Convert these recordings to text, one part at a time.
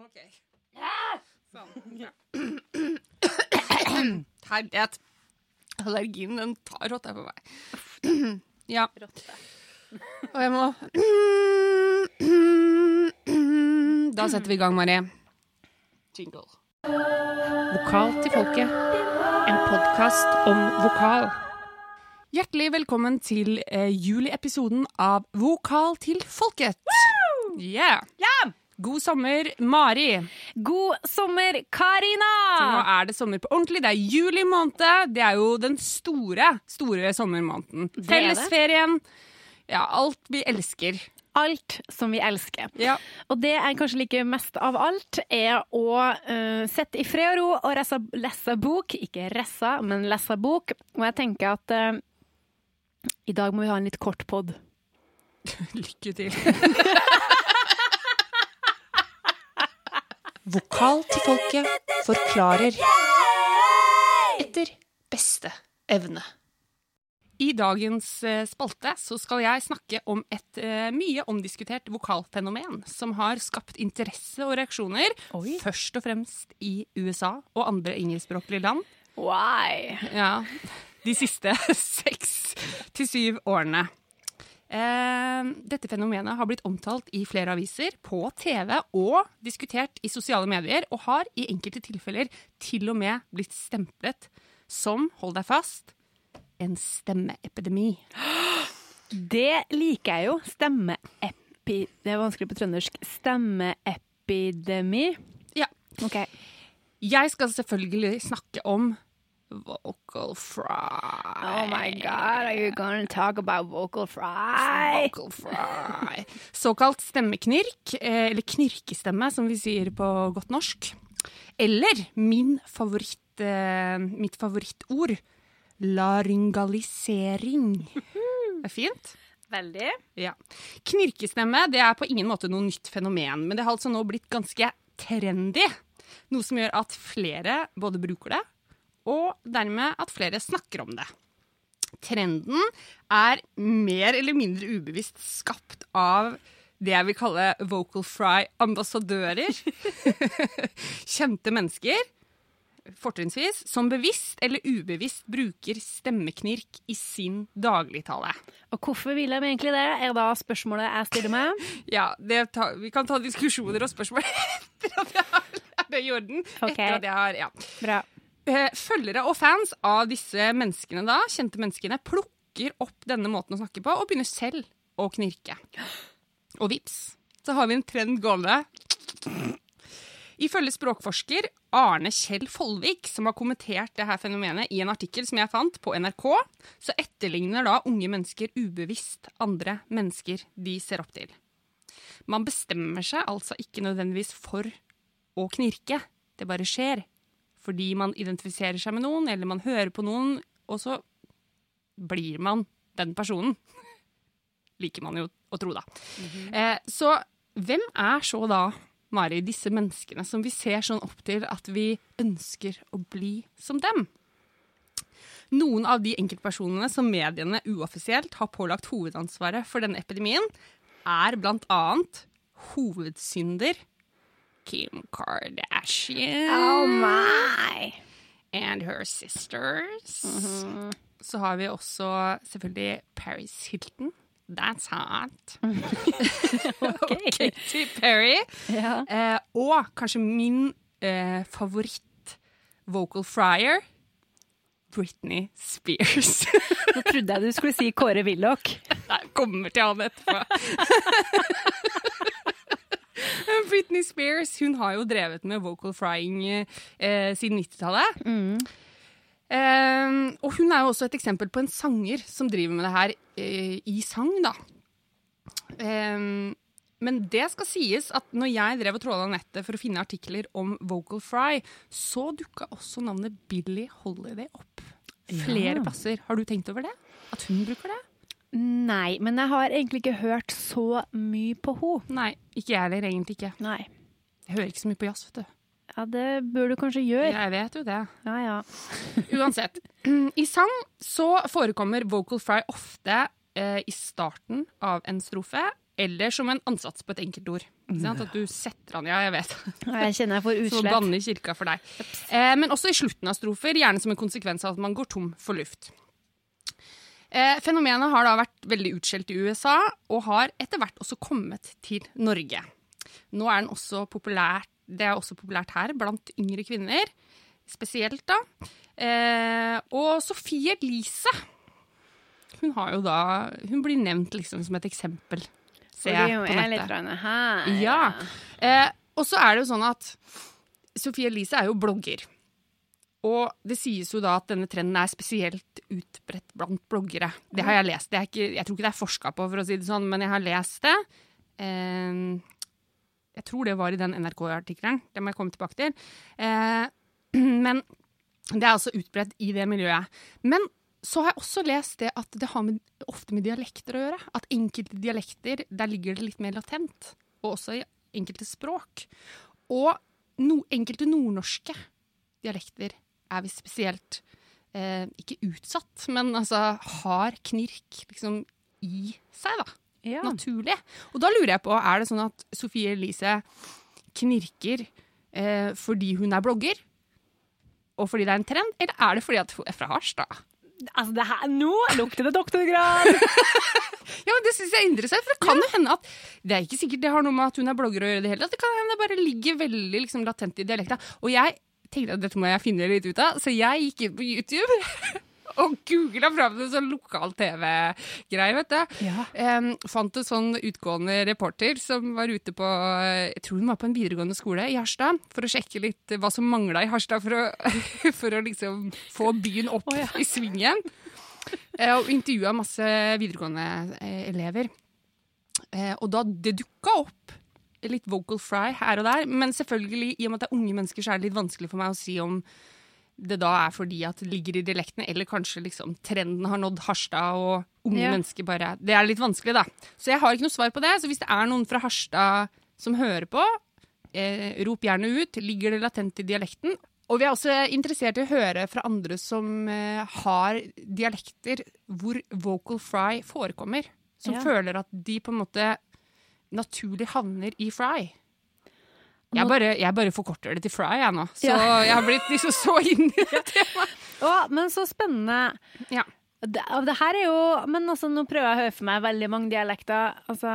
OK. Sånn. Ja. Herlighet. Allergien, den tar rotta på meg. Ja. Og jeg må Da setter vi i gang, Marie. Jingle. Vokal til folket. En podkast om vokal. Hjertelig velkommen til eh, juliepisoden av Vokal til folket. Yeah Yeah. God sommer, Mari. God sommer, Karina! Så nå er det sommer på ordentlig. Det er juli måned. Det er jo den store, store sommermåneden. er. Fellesferien. Ja, alt vi elsker. Alt som vi elsker. Ja. Og det jeg kanskje liker mest av alt, er å uh, sitte i fred og ro og resse, lese bok. Ikke resse, men lese bok. Og jeg tenker at uh, i dag må vi ha en litt kort pod. Lykke til. Vokal til folket forklarer etter beste evne. I dagens eh, spalte så skal jeg snakke om et eh, mye omdiskutert vokalfenomen som har skapt interesse og reaksjoner, Oi. først og fremst i USA og andre engelskspråklige land. Why? Ja, de siste seks til syv årene. Eh, dette fenomenet har blitt omtalt i flere aviser, på TV og diskutert i sosiale medier, og har i enkelte tilfeller til og med blitt stemplet som, hold deg fast, en stemmeepidemi. Det liker jeg jo. Stemmeepi... Det er vanskelig på trøndersk. Stemmeepidemi. Ja. OK. Jeg skal selvfølgelig snakke om vocal fry. Oh my god, are you gonna talk about vocal fry? Vocal fry. Såkalt stemmeknirk, eh, eller knirkestemme, som vi sier på godt norsk. Eller min favoritt, eh, mitt favorittord, laryngalisering. Det er fint. Veldig. Ja. Knirkestemme det er på ingen måte noe nytt fenomen, men det har altså nå blitt ganske trendy. Noe som gjør at flere både bruker det, og dermed at flere snakker om det. Trenden er mer eller mindre ubevisst skapt av det jeg vil kalle vocal fry-ambassadører. Kjente mennesker, fortrinnsvis, som bevisst eller ubevisst bruker stemmeknirk i sin dagligtale. Og hvorfor vil de egentlig det, er da spørsmålet jeg stiller meg. Ja, det ta, vi kan ta diskusjoner og spørsmål etter at jeg har lært det i orden. Ok. Etter at jeg har, ja. Bra. Eh, Følgere og fans av disse menneskene da, kjente menneskene, plukker opp denne måten å snakke på og begynner selv å knirke. Og vips, så har vi en trend gående. Ifølge språkforsker Arne Kjell Follvik, som har kommentert det her fenomenet i en artikkel som jeg fant på NRK, så etterligner da unge mennesker ubevisst andre mennesker de ser opp til. Man bestemmer seg altså ikke nødvendigvis for å knirke. Det bare skjer. Fordi man identifiserer seg med noen, eller man hører på noen, og så blir man den personen. Liker man jo å tro, da. eh, så hvem er så da, Mari, disse menneskene som vi ser sånn opp til at vi ønsker å bli som dem? Noen av de enkeltpersonene som mediene uoffisielt har pålagt hovedansvaret for denne epidemien, er blant annet hovedsynder Kim Kardashian Oh my! and her sisters. Så har vi også selvfølgelig Paris Hilton. That's hot. okay. Katy Perry. Ja. Eh, og kanskje min eh, favoritt vocal fryer, Britney Spears. Nå trodde jeg du skulle si Kåre Willoch. Nei, kommer til han etterpå. Britney Spears hun har jo drevet med vocal frying eh, siden 90-tallet. Eh, og hun er jo også et eksempel på en sanger som driver med det her eh, i sang, da. Eh, men det skal sies at når jeg drev og tråla nettet for å finne artikler om vocal fry, så dukka også navnet Billie Holiday opp. Flere Ja. plasser. Har du tenkt over det? At hun bruker det? Nei, men jeg har egentlig ikke hørt så mye på henne. Nei, ikke jeg heller, egentlig ikke. Nei. Jeg hører ikke så mye på jazz, vet du. Ja, det bør du kanskje gjøre. Jeg vet jo det. Ja, ja. Uansett. I sang så forekommer vocal fry ofte eh, i starten av en strofe eller som en ansats på et enkeltord. Sant? At du setter an Ja, jeg vet. Jeg kjenner jeg får utslett. banne i kirka for deg. Eh, men også i slutten av strofer, gjerne som en konsekvens av at man går tom for luft. Eh, fenomenet har da vært veldig utskjelt i USA, og har etter hvert også kommet til Norge. Nå er den også populær, det er også populært her blant yngre kvinner, spesielt da. Eh, og Sofie Elise, hun har jo da Hun blir nevnt liksom som et eksempel, ser jeg på nettet. Ja. Eh, og så er det jo sånn at Sophie Elise er jo blogger. Og det sies jo da at denne trenden er spesielt utbredt blant bloggere. Det har jeg lest. Ikke, jeg tror ikke det er forska på, for å si det sånn, men jeg har lest det. Eh, jeg tror det var i den NRK-artikkelen. Det må jeg komme tilbake til. Eh, men det er altså utbredt i det miljøet. Men så har jeg også lest det at det har med, ofte med dialekter å gjøre. At enkelte dialekter, der ligger det litt mer latent. Og også i enkelte språk. Og no, enkelte nordnorske dialekter er vi spesielt eh, ikke utsatt, men altså har knirk liksom i seg, da. Ja. Naturlig. Og da lurer jeg på, er det sånn at Sofie Elise knirker eh, fordi hun er blogger? Og fordi det er en trend, eller er det fordi at hun er fra Harstad? Altså, det her, nå lukter det doktorgrad! Ja, men Det synes jeg er interessant, for det kan jo hende at det er ikke sikkert det har noe med at hun er blogger å gjøre. det hele. Det kan hende det bare ligger veldig liksom, latent i dialekta. Og jeg tenkte at dette må jeg finne litt ut av, så jeg gikk inn på YouTube og googla fram en sånn lokal TV-greie, vet du. Ja. Um, fant en sånn utgående reporter som var ute på Jeg tror hun var på en videregående skole i Harstad, for å sjekke litt hva som mangla i Harstad for å, for å liksom få byen opp i svingen. Uh, Og intervjua masse videregående eh, elever. Uh, og da det dukka opp litt vocal fry her og der, men selvfølgelig, i og med at det er unge mennesker, så er det litt vanskelig for meg å si om det da er fordi at det ligger i dialektene, eller kanskje liksom trenden har nådd Harstad, og unge Ja. mennesker bare Det er litt vanskelig, da. Så jeg har ikke noe svar på det. Så hvis det er noen fra Harstad som hører på, eh, rop gjerne ut. Ligger det latent i dialekten? Og vi er også interessert i å høre fra andre som eh, har dialekter hvor vocal fry forekommer. Som Ja. føler at de på en måte naturlig havner i fry. Jeg bare, jeg bare forkorter det til fry, jeg nå. Så Ja. jeg har blitt liksom så inn i det temaet. Å, men så spennende. Ja. Det, det her er jo Men altså, nå prøver jeg å høre for meg veldig mange dialekter. Altså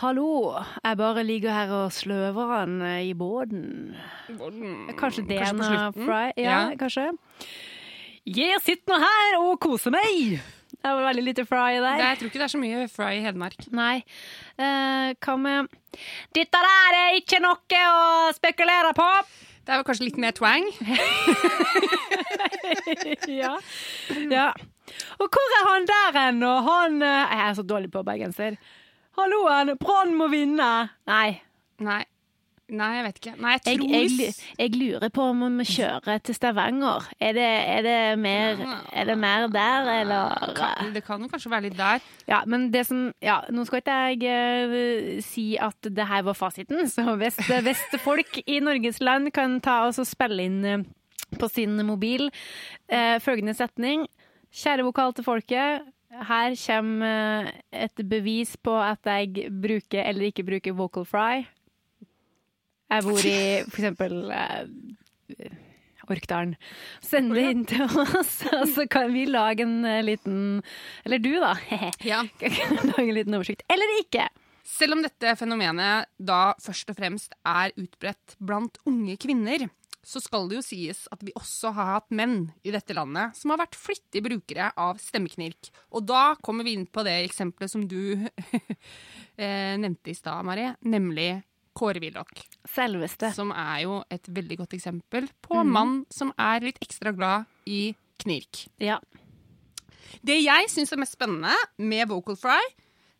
Hallo, jeg bare ligger her og sløver den eh, i båten. Kanskje det er noe fry? Ja, Ja. kanskje. Jeg sitter nå her og koser meg! Det var veldig lite fry Det, der. jeg tror ikke det er så mye fry i Hedmark. Nei. Uh, hva med Dette der er ikke noe å spekulere på! Det er kanskje litt mer twang. ja. ja. Og hvor er han der hen, og han eh, Jeg er så dårlig på bergenser. Halloen, Brann må vinne! Nei. Nei. Nei, jeg vet ikke. Nei, jeg Jeg, tror jeg, jeg lurer på om vi kjører til Stavanger. Er det, er det, mer, er det mer der, eller kan, Det kan jo kanskje være litt der. Ja, men det som Ja, nå skal ikke jeg uh, si at det her var fasiten, så hvis, hvis folk i Norges land kan ta oss og spille inn uh, på sin mobil uh, følgende setning Kjære vokal til folket. Her kommer et bevis på at jeg bruker eller ikke bruker vocal fry. Jeg bor i for eksempel eh, Orkdalen. Send det inn til oss, og så kan vi lage en eh, liten Eller du, da. Ja. lage en liten oversikt. Eller ikke. Selv om dette fenomenet da først og fremst er utbredt blant unge kvinner, så skal det jo sies at vi også har hatt menn i dette landet som har vært flittige brukere av stemmeknirk. Og da kommer vi inn på det eksempelet som du eh, nevnte i stad, Marie, nemlig Kåre Willoch. Selveste. Som er jo et veldig godt eksempel på mm. mann som er litt ekstra glad i knirk. Ja. Det jeg syns er mest spennende med Vocal Fry,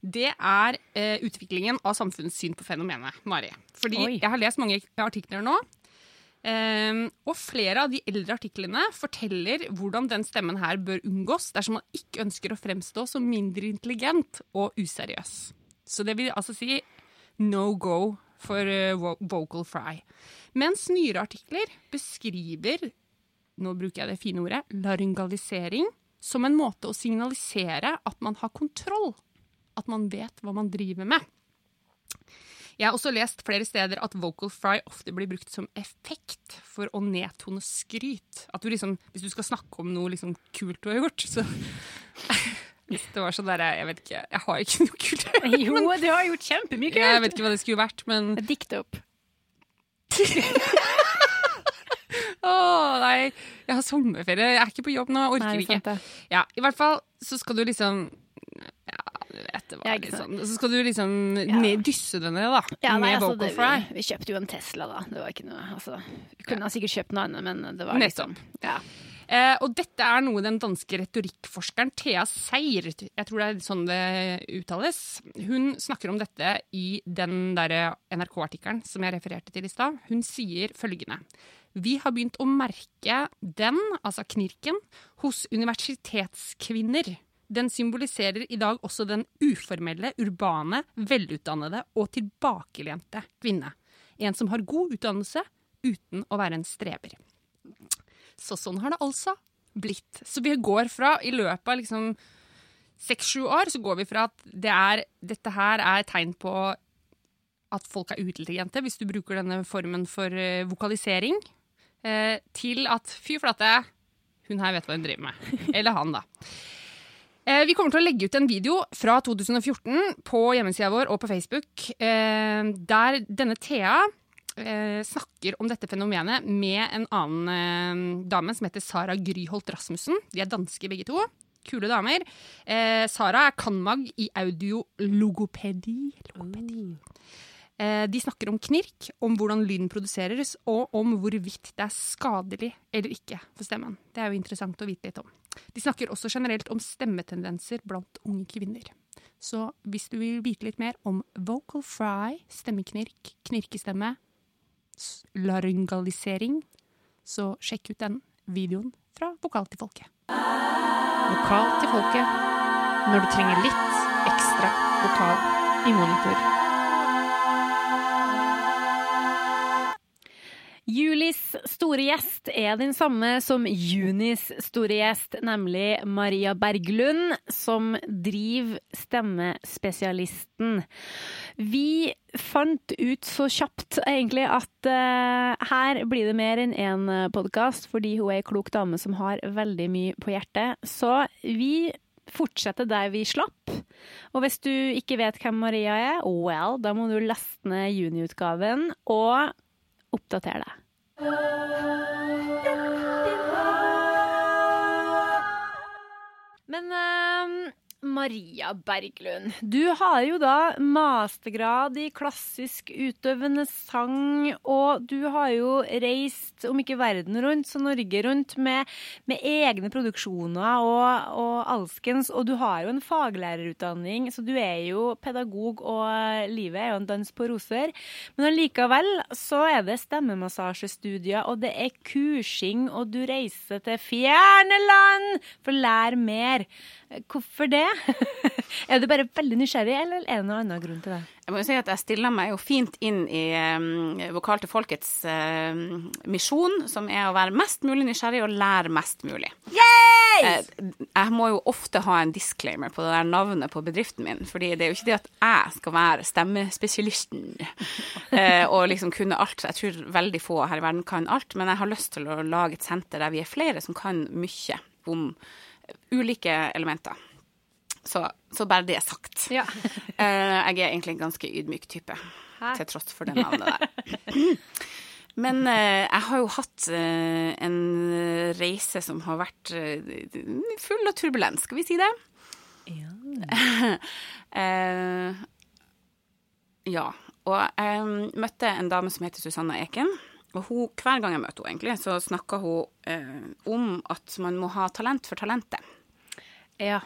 det er eh, utviklingen av samfunnets syn på fenomenet, Mari. Fordi Oi. jeg har lest mange artikler nå. ehm, og flere av de eldre artiklene forteller hvordan den stemmen her bør unngås dersom man ikke ønsker å fremstå som mindre intelligent og useriøs. Så det vil altså si no go for eh, vocal fry. Mens nyere artikler beskriver nå bruker jeg det fine ordet, laryngalisering, som en måte å signalisere at man har kontroll. at man vet hva man driver med. Jeg har også lest flere steder at vocal fry ofte blir brukt som effekt for å nedtone skryt. At du liksom, Hvis du skal snakke om noe liksom kult du har gjort, så det var sånn der, Jeg vet ikke, jeg har ikke noe kult. Jo, men- du har gjort kjempemye kult! Jeg vet ikke hva det skulle vært, men Dikt opp. Å, nei. Jeg har sommerferie. Jeg er ikke på jobb nå. Jeg orker Nei, ikke. Ja, I hvert fall så skal du liksom Ja, du vet det var litt sånn Så skal du liksom Ja. ned, dysse den ned, da. Ja, nei, med altså, vocal fry. vi, vi kjøpte jo en Tesla, da. Det var ikke noe altså, Vi kunne ha sikkert kjøpt noe annet, men det var liksom ja. Eh, og dette er noe den danske retorikkforskeren Thea Seier, jeg tror det er sånn det uttales, hun snakker om dette i den der NRK-artikkelen som jeg refererte til i stad. Hun sier følgende. Vi har begynt å merke den, altså knirken, hos universitetskvinner. Den symboliserer i dag også den uformelle, urbane, velutdannede og tilbakelente kvinne. En som har god utdannelse uten å være en streber. Så sånn har det altså blitt. Så vi går fra, i løpet av liksom seks-sju år, så går vi fra at det er, dette her er tegn på at folk er uintelligente, hvis du bruker denne formen for eh, vokalisering, eh, til at fy flate, hun her vet hva hun driver med. Eller han, da. Eh, vi kommer til å legge ut en video fra 2014 på hjemmesida vår og på Facebook, der denne Thea eh, snakker om dette fenomenet med en annen eh, dame som heter Sara Gryholt Rasmussen. De er danske begge to. Kule damer. Eh, Sara er cand.mag. i audiologopedi. Logopedi. Eh, de snakker om knirk, om hvordan lyden produseres, og om hvorvidt det er skadelig eller ikke for stemmen. Det er jo interessant å vite litt om. De snakker også generelt om stemmetendenser blant unge kvinner. Så hvis du vil vite litt mer om vocal fry, stemmeknirk, knirkestemme, laryngalisering, så sjekk ut den videoen fra Vokal til folket. Vokal til folket når du trenger litt ekstra vokal i monitor. Julis store gjest er den samme som Junis store gjest, nemlig Maria Berglund, som driver Stemmespesialisten. Vi fant ut så kjapt egentlig at uh, her blir det mer enn én podkast, fordi hun er ei klok dame som har veldig mye på hjertet. Så vi fortsetter der vi slapp. Og hvis du ikke vet hvem Maria er, well, da må du laste ned juniutgaven og oppdatere deg. Men eh, Maria Berglund, du har jo da mastergrad i klassisk utøvende sang, og du har jo reist, om ikke verden rundt, så Norge rundt, med, med egne produksjoner og, og alskens, og du har jo en faglærerutdanning, så du er jo pedagog, og livet er jo en dans på roser. Men allikevel så er det stemmemassasjestudier, og det er kursing, og du reiser til fjerne land for å lære mer. Hvorfor det? er du bare veldig nysgjerrig, eller er det noen annen grunn til det? Jeg må jo si at jeg stiller meg jo fint inn i um, Vokal til folkets um, misjon, som er å være mest mulig nysgjerrig og lære mest mulig. Eh, jeg må jo ofte ha en disclaimer på det der navnet på bedriften min, fordi det er jo ikke det at jeg skal være stemmespesialisten uh, og liksom kunne alt. Jeg tror veldig få her i verden kan alt, men jeg har lyst til å lage et senter der vi er flere som kan mye om ulike elementer. Så, så bare det er sagt. Ja. Eh, jeg er egentlig en ganske ydmyk type, Hæ? til tross for det navnet der. Men eh, jeg har jo hatt eh, en reise som har vært full av turbulens, skal vi si det? Ja. ja. Og jeg møtte en dame som heter Susanna Eken. Og hun, hver gang jeg møter henne, egentlig, så snakker hun eh, om at man må ha talent for talentet. Ja.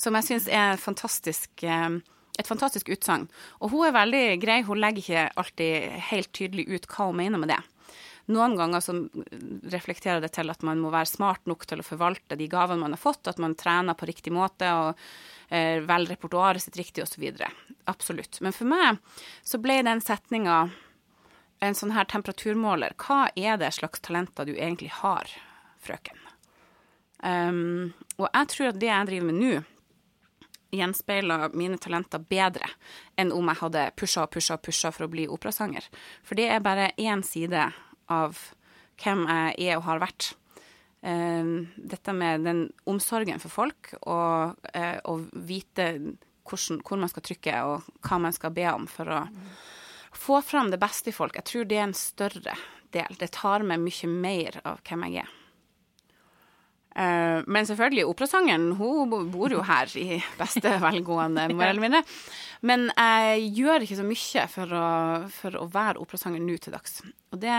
Som jeg syns er fantastisk, eh, et fantastisk utsagn. Og hun er veldig grei, hun legger ikke alltid helt tydelig ut hva hun mener med det. Noen ganger så reflekterer det til at man må være smart nok til å forvalte de gavene man har fått, at man trener på riktig måte og eh, velger repertoaret sitt riktig osv. Absolutt. Men for meg så ble den setninga en sånn her temperaturmåler. Hva er det slags talenter du egentlig har, frøken? Um, og jeg tror at det jeg driver med nå, gjenspeila mine talenter bedre enn om jeg hadde pusha og pusha og pusha for å bli operasanger. For det er bare én side av hvem jeg er og har vært. Eh, dette med den omsorgen for folk og eh, å vite hvordan, hvor man skal trykke og hva man skal be om for å få fram det beste i folk. Jeg tror det er en større del. Det tar med mye mer av hvem jeg er. Eh, men selvfølgelig, operasangeren hun bor jo her i beste velgående, mer eller mindre. Men jeg gjør ikke så mye for å, for å være operasanger nå til dags. Og det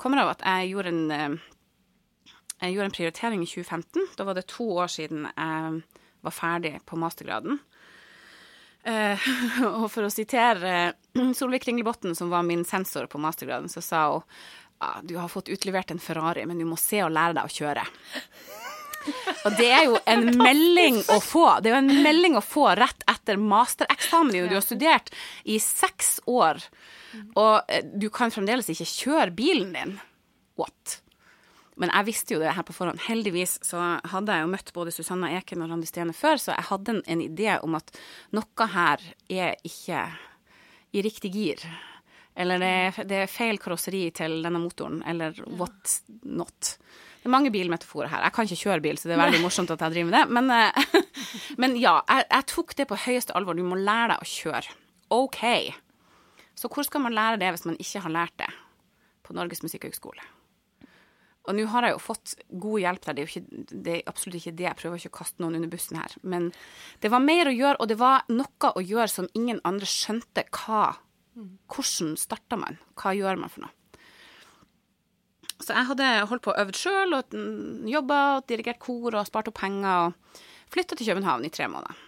kommer av at jeg gjorde en, eh, jeg gjorde en prioritering i 2015. Da var det to år siden jeg var ferdig på mastergraden. Eh, og for å sitere Solveig Kringlebotn, som var min sensor på mastergraden, så sa hun du har fått utlevert en Ferrari, men du må se og lære deg å kjøre. Og det er jo en melding å få. Det er jo en melding å få rett etter mastereksamen. Du har studert i seks år, og eh, du kan fremdeles ikke kjøre bilen din. What? Men jeg visste jo det her på forhånd. Heldigvis så hadde jeg jo møtt både Susanna Eken og Randi Stene før, så jeg hadde en, en idé om at noe her er ikke i riktig gir. Eller det det er feil karosseri til denne motoren, eller what not. Det er mange bilmetaforer her. Jeg kan ikke kjøre bil, så det er veldig morsomt at jeg driver med det. Men, eh, men ja, jeg, jeg, tok det på høyeste alvor. Du må lære deg å kjøre. OK. Så hvor skal man lære det hvis man ikke har lært det på Norges musikkhøgskole? Og nå har jeg jo fått god hjelp der. Det er, jo ikke, det er absolutt ikke det. Jeg prøver ikke å kaste noen under bussen her. Men det var mer å gjøre, og det var noe å gjøre som ingen andre skjønte hva Hvordan starter man? Hva gjør man for noe? Så jeg hadde holdt på å øve sjøl og jobba og dirigert kor og spart opp penger. og Flytta til København i tre måneder.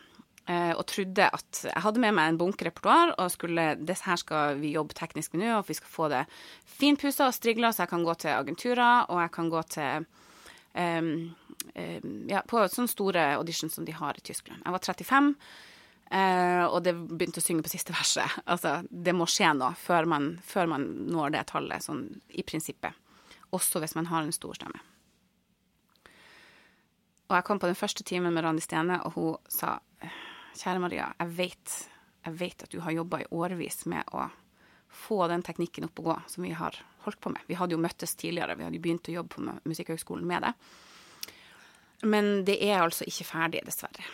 Eh, og trodde at jeg hadde med meg en bunke repertoar, og skulle, det her skal vi jobbe teknisk med nå, og vi skal få det finpussa og strigla, så jeg kan gå til agenturer, og jeg kan gå til um, um, ja, på sånne store auditions som de har i Tyskland. Jeg var 35. Uh, og det begynte å synge på siste verset. Altså, det må skje noe før man, før man når det tallet, sånn i prinsippet også hvis man har en stor stemme. Og jeg kom på den første timen med Randi Stene, og hun sa Kjære Maria, jeg vet, jeg vet at du har jobba i årevis med å få den teknikken opp og gå som vi har holdt på med. Vi hadde jo møttes tidligere, vi hadde jo begynt å jobbe på Musikkhøgskolen med det. Men det er altså ikke ferdig, dessverre.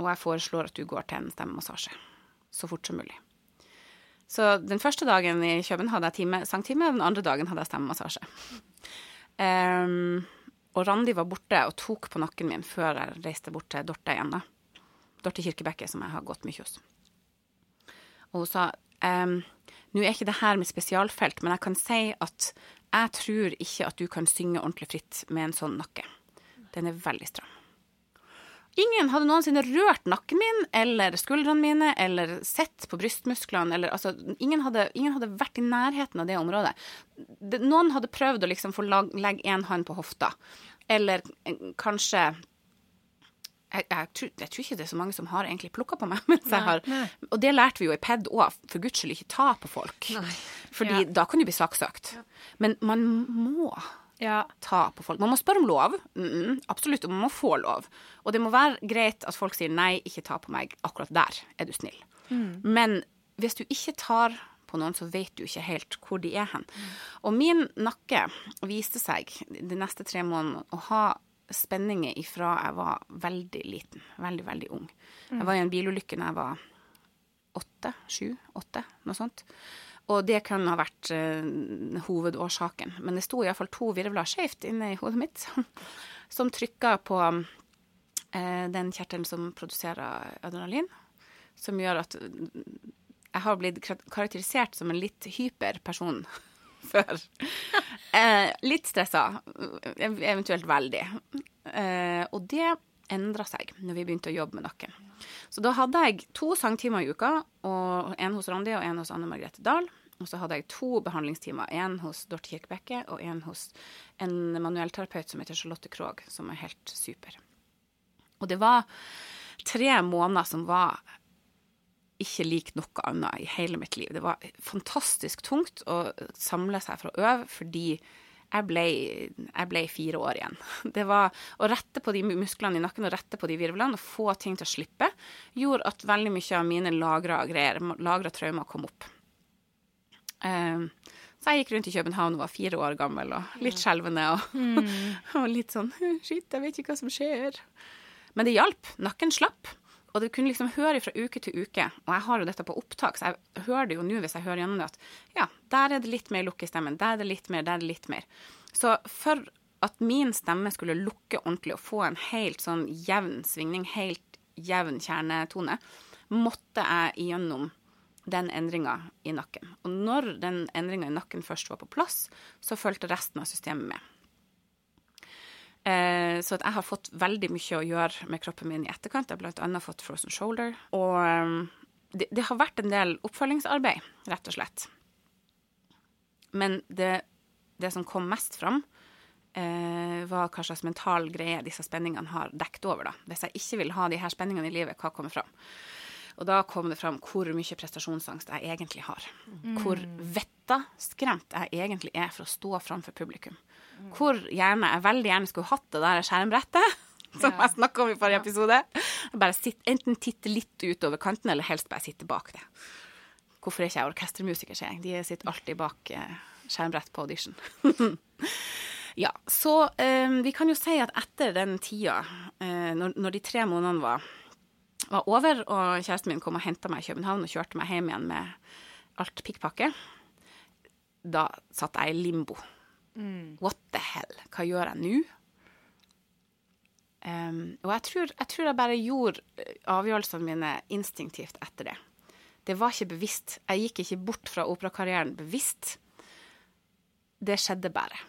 Og jeg foreslår at du går til en stemmemassasje så fort som mulig. Så den første dagen i København hadde jeg time, sangtime, den andre dagen hadde jeg stemmemassasje. Um, og Randi var borte og tok på nakken min før jeg reiste bort til Dorte igjen. da. Dorte Kirkebekke, som jeg har gått mye hos. Og hun sa um, nå er ikke det her mitt spesialfelt, men jeg kan si at jeg tror ikke at du kan synge ordentlig fritt med en sånn nakke. Den er veldig stram. Ingen hadde noensinne rørt nakken min eller skuldrene mine eller sett på brystmusklene. Eller, altså, ingen, hadde, ingen, hadde, vært i nærheten av det området. Det, noen hadde prøvd å liksom få lag, legge én hånd på hofta. Eller eh, kanskje jeg, jeg, tror, jeg, tror, ikke det er så mange som har egentlig plukka på meg. mens jeg har, Og det lærte vi jo i PED òg. For guds skyld, ikke ta på folk. Nei. Fordi ja. da kan du bli saksøkt. Ja. Men man må ja. ta på folk. Man må spørre om lov, mm -mm, absolutt, og man må få lov. Og det må være greit at folk sier nei, ikke ta på meg akkurat der, er du snill. Mm. Men hvis du ikke tar på noen, så vet du ikke helt hvor de er hen. Og min nakke viste seg de neste tre månedene å ha spenninger ifra jeg var veldig liten, veldig, veldig ung. Jeg var i en bilulykke da jeg var åtte, sju, åtte, noe sånt. Og det kunne ha vært uh, hovedårsaken. Men det sto iallfall to virvler skjevt inne i hodet mitt som trykka på uh, den kjertelen som produserer adrenalin. Som gjør at jeg har blitt karakterisert som en litt hyper person før. Uh, litt stressa, eventuelt veldig. og det endra seg når vi begynte å jobbe med nakken. Så da hadde jeg to sangtimer i uka, og en hos Randi og en hos Anne Margrethe Dahl. Og så hadde jeg to behandlingstimer, en hos Dorte Kirkebekke og en hos en manuellterapeut som heter Charlotte Krogh, som er helt super. Og det var tre måneder som var ikke lik noe annet i hele mitt liv. Det var fantastisk tungt å samle seg for å øve, fordi jeg ble, jeg ble fire år igjen. Det var å rette på de musklene i nakken og rette på de virvlene og få ting til å slippe, gjorde at veldig mye av mine lagra greier, lagra traumer, kom opp. Eh, så jeg gikk rundt i København og var fire år gammel og litt skjelvende og, og litt sånn Shit, jeg vet ikke hva som skjer. Men det hjalp. Nakken slapp. Og det kunne liksom høre fra uke til uke. Og jeg har jo dette på opptak, så jeg hører det jo nå hvis jeg hører gjennom det, at ja, der er det litt mer lukk i stemmen, der er det litt mer, der er det litt mer. Så for at min stemme skulle lukke ordentlig og få en helt sånn jevn svingning, helt jevn kjernetone, måtte jeg igjennom den endringa i nakken. Og når den endringa i nakken først var på plass, så fulgte resten av systemet med. Eh, så jeg har fått veldig mye å gjøre med kroppen min i etterkant. Jeg har bl.a. fått frozen shoulder. Og um, det, det, har vært en del oppfølgingsarbeid, rett og slett. Men det, det som kom mest fram, eh, var hva slags mental greie disse spenningene har dekt over. Da. Hvis jeg ikke vil ha de her spenningene i livet, hva kommer fram? Og da kom det fram hvor mye prestasjonsangst jeg egentlig har. Mm. Hvor vettaskremt jeg egentlig er for å stå framfor publikum. Hvor gjerne jeg veldig gjerne skulle hatt det der skjermbrettet. Som ja. jeg snakka om i forrige episode. Bare sitt, enten titte litt utover kanten, eller helst bare sitte bak det. Hvorfor er ikke jeg orkestermusiker, sier jeg. De sitter alltid bak eh, skjermbrett på audition. ja, så eh, vi kan jo si at etter den tida, eh, når, når, de tre månedene var, var, over, og kjæresten min kom og henta meg i København og kjørte meg hjem igjen med alt pikkpakke, da satt jeg i limbo. Mm. What the hell? Hva gjør jeg nå? Um, og jeg tror, jeg tror, jeg bare gjorde eh, avgjørelsene mine instinktivt etter det. Det var ikke bevisst. Jeg gikk ikke bort fra operakarrieren bevisst. Det skjedde bare.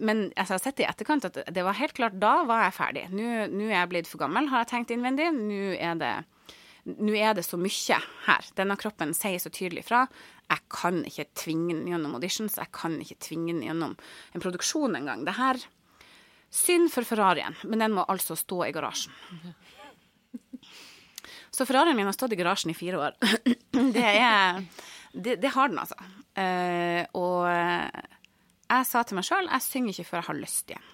Men altså, jeg har sett i etterkant at det var helt klart da var jeg ferdig. Nå, nå er jeg blitt for gammel, har jeg tenkt innvendig. Nå er det nå er det så mye her. Denne kroppen sier så tydelig fra. Jeg kan ikke tvinge den gjennom auditions, jeg kan ikke tvinge den gjennom en produksjon engang. Det her Synd for Ferrarien, men den må altså stå i garasjen. Så Ferrarien min har stått i garasjen i fire år. Det er Det, det har den, altså. Uh, og jeg sa til meg sjøl jeg synger ikke før jeg har lyst igjen.